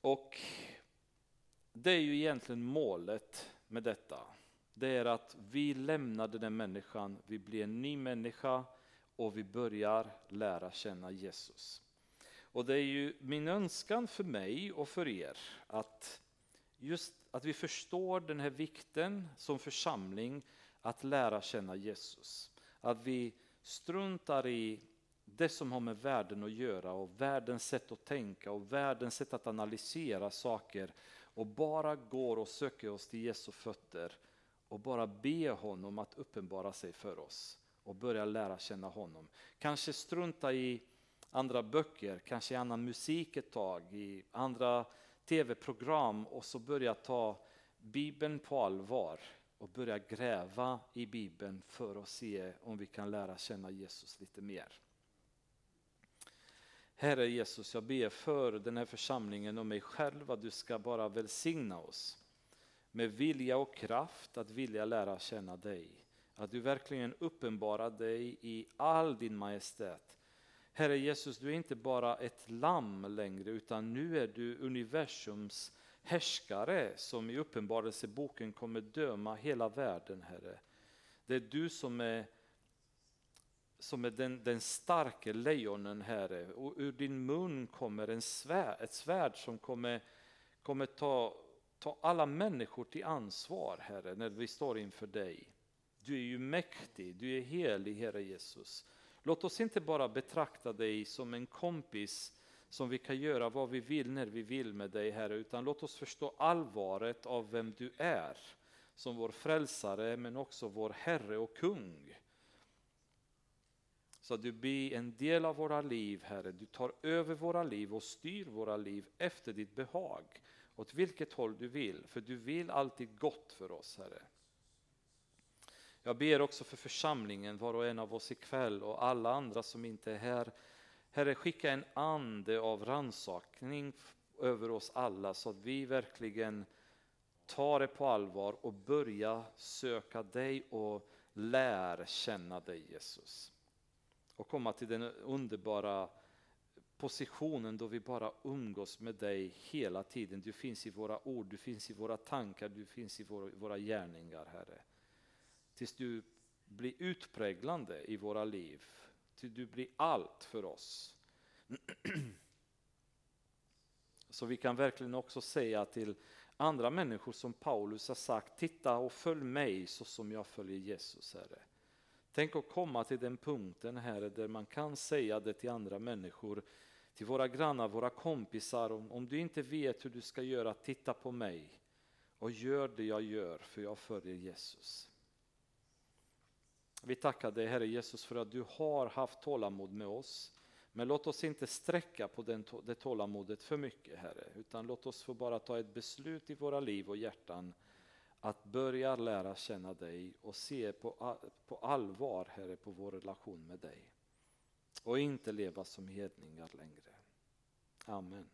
Och det är ju egentligen målet med detta. Det är att vi lämnar den människan, vi blir en ny människa och vi börjar lära känna Jesus. Och det är ju min önskan för mig och för er att just att vi förstår den här vikten som församling att lära känna Jesus. Att vi struntar i det som har med världen att göra och världens sätt att tänka och världens sätt att analysera saker och bara går och söker oss till Jesu fötter och bara ber honom att uppenbara sig för oss och börja lära känna honom. Kanske strunta i andra böcker, kanske annan musik ett tag, i andra tv-program och så börja ta Bibeln på allvar och börja gräva i Bibeln för att se om vi kan lära känna Jesus lite mer. Herre Jesus, jag ber för den här församlingen och mig själv att du ska bara välsigna oss med vilja och kraft att vilja lära känna dig. Att du verkligen uppenbarar dig i all din majestät. Herre Jesus, du är inte bara ett lamm längre utan nu är du universums härskare som i Uppenbarelseboken kommer döma hela världen, Herre. Det är du som är, som är den, den starke lejonen, Herre. Och ur din mun kommer en svär, ett svärd som kommer, kommer ta, ta alla människor till ansvar, Herre, när vi står inför dig. Du är ju mäktig, du är helig, Herre Jesus. Låt oss inte bara betrakta dig som en kompis som vi kan göra vad vi vill när vi vill med dig Herre, utan låt oss förstå allvaret av vem du är som vår frälsare men också vår Herre och kung. Så att du blir en del av våra liv Herre, du tar över våra liv och styr våra liv efter ditt behag, åt vilket håll du vill, för du vill alltid gott för oss Herre. Jag ber också för församlingen, var och en av oss ikväll och alla andra som inte är här. Herre, skicka en ande av ransakning över oss alla så att vi verkligen tar det på allvar och börjar söka dig och lär känna dig Jesus. Och komma till den underbara positionen då vi bara umgås med dig hela tiden. Du finns i våra ord, du finns i våra tankar, du finns i våra, våra gärningar Herre tills du blir utpräglande i våra liv. Till du blir allt för oss. Så vi kan verkligen också säga till andra människor som Paulus har sagt, titta och följ mig så som jag följer Jesus, Herre. Tänk att komma till den punkten, Herre, där man kan säga det till andra människor, till våra grannar, våra kompisar, om, om du inte vet hur du ska göra, titta på mig och gör det jag gör, för jag följer Jesus. Vi tackar dig Herre Jesus för att du har haft tålamod med oss. Men låt oss inte sträcka på den, det tålamodet för mycket Herre, utan låt oss få bara ta ett beslut i våra liv och hjärtan att börja lära känna dig och se på, på allvar Herre på vår relation med dig. Och inte leva som hedningar längre. Amen.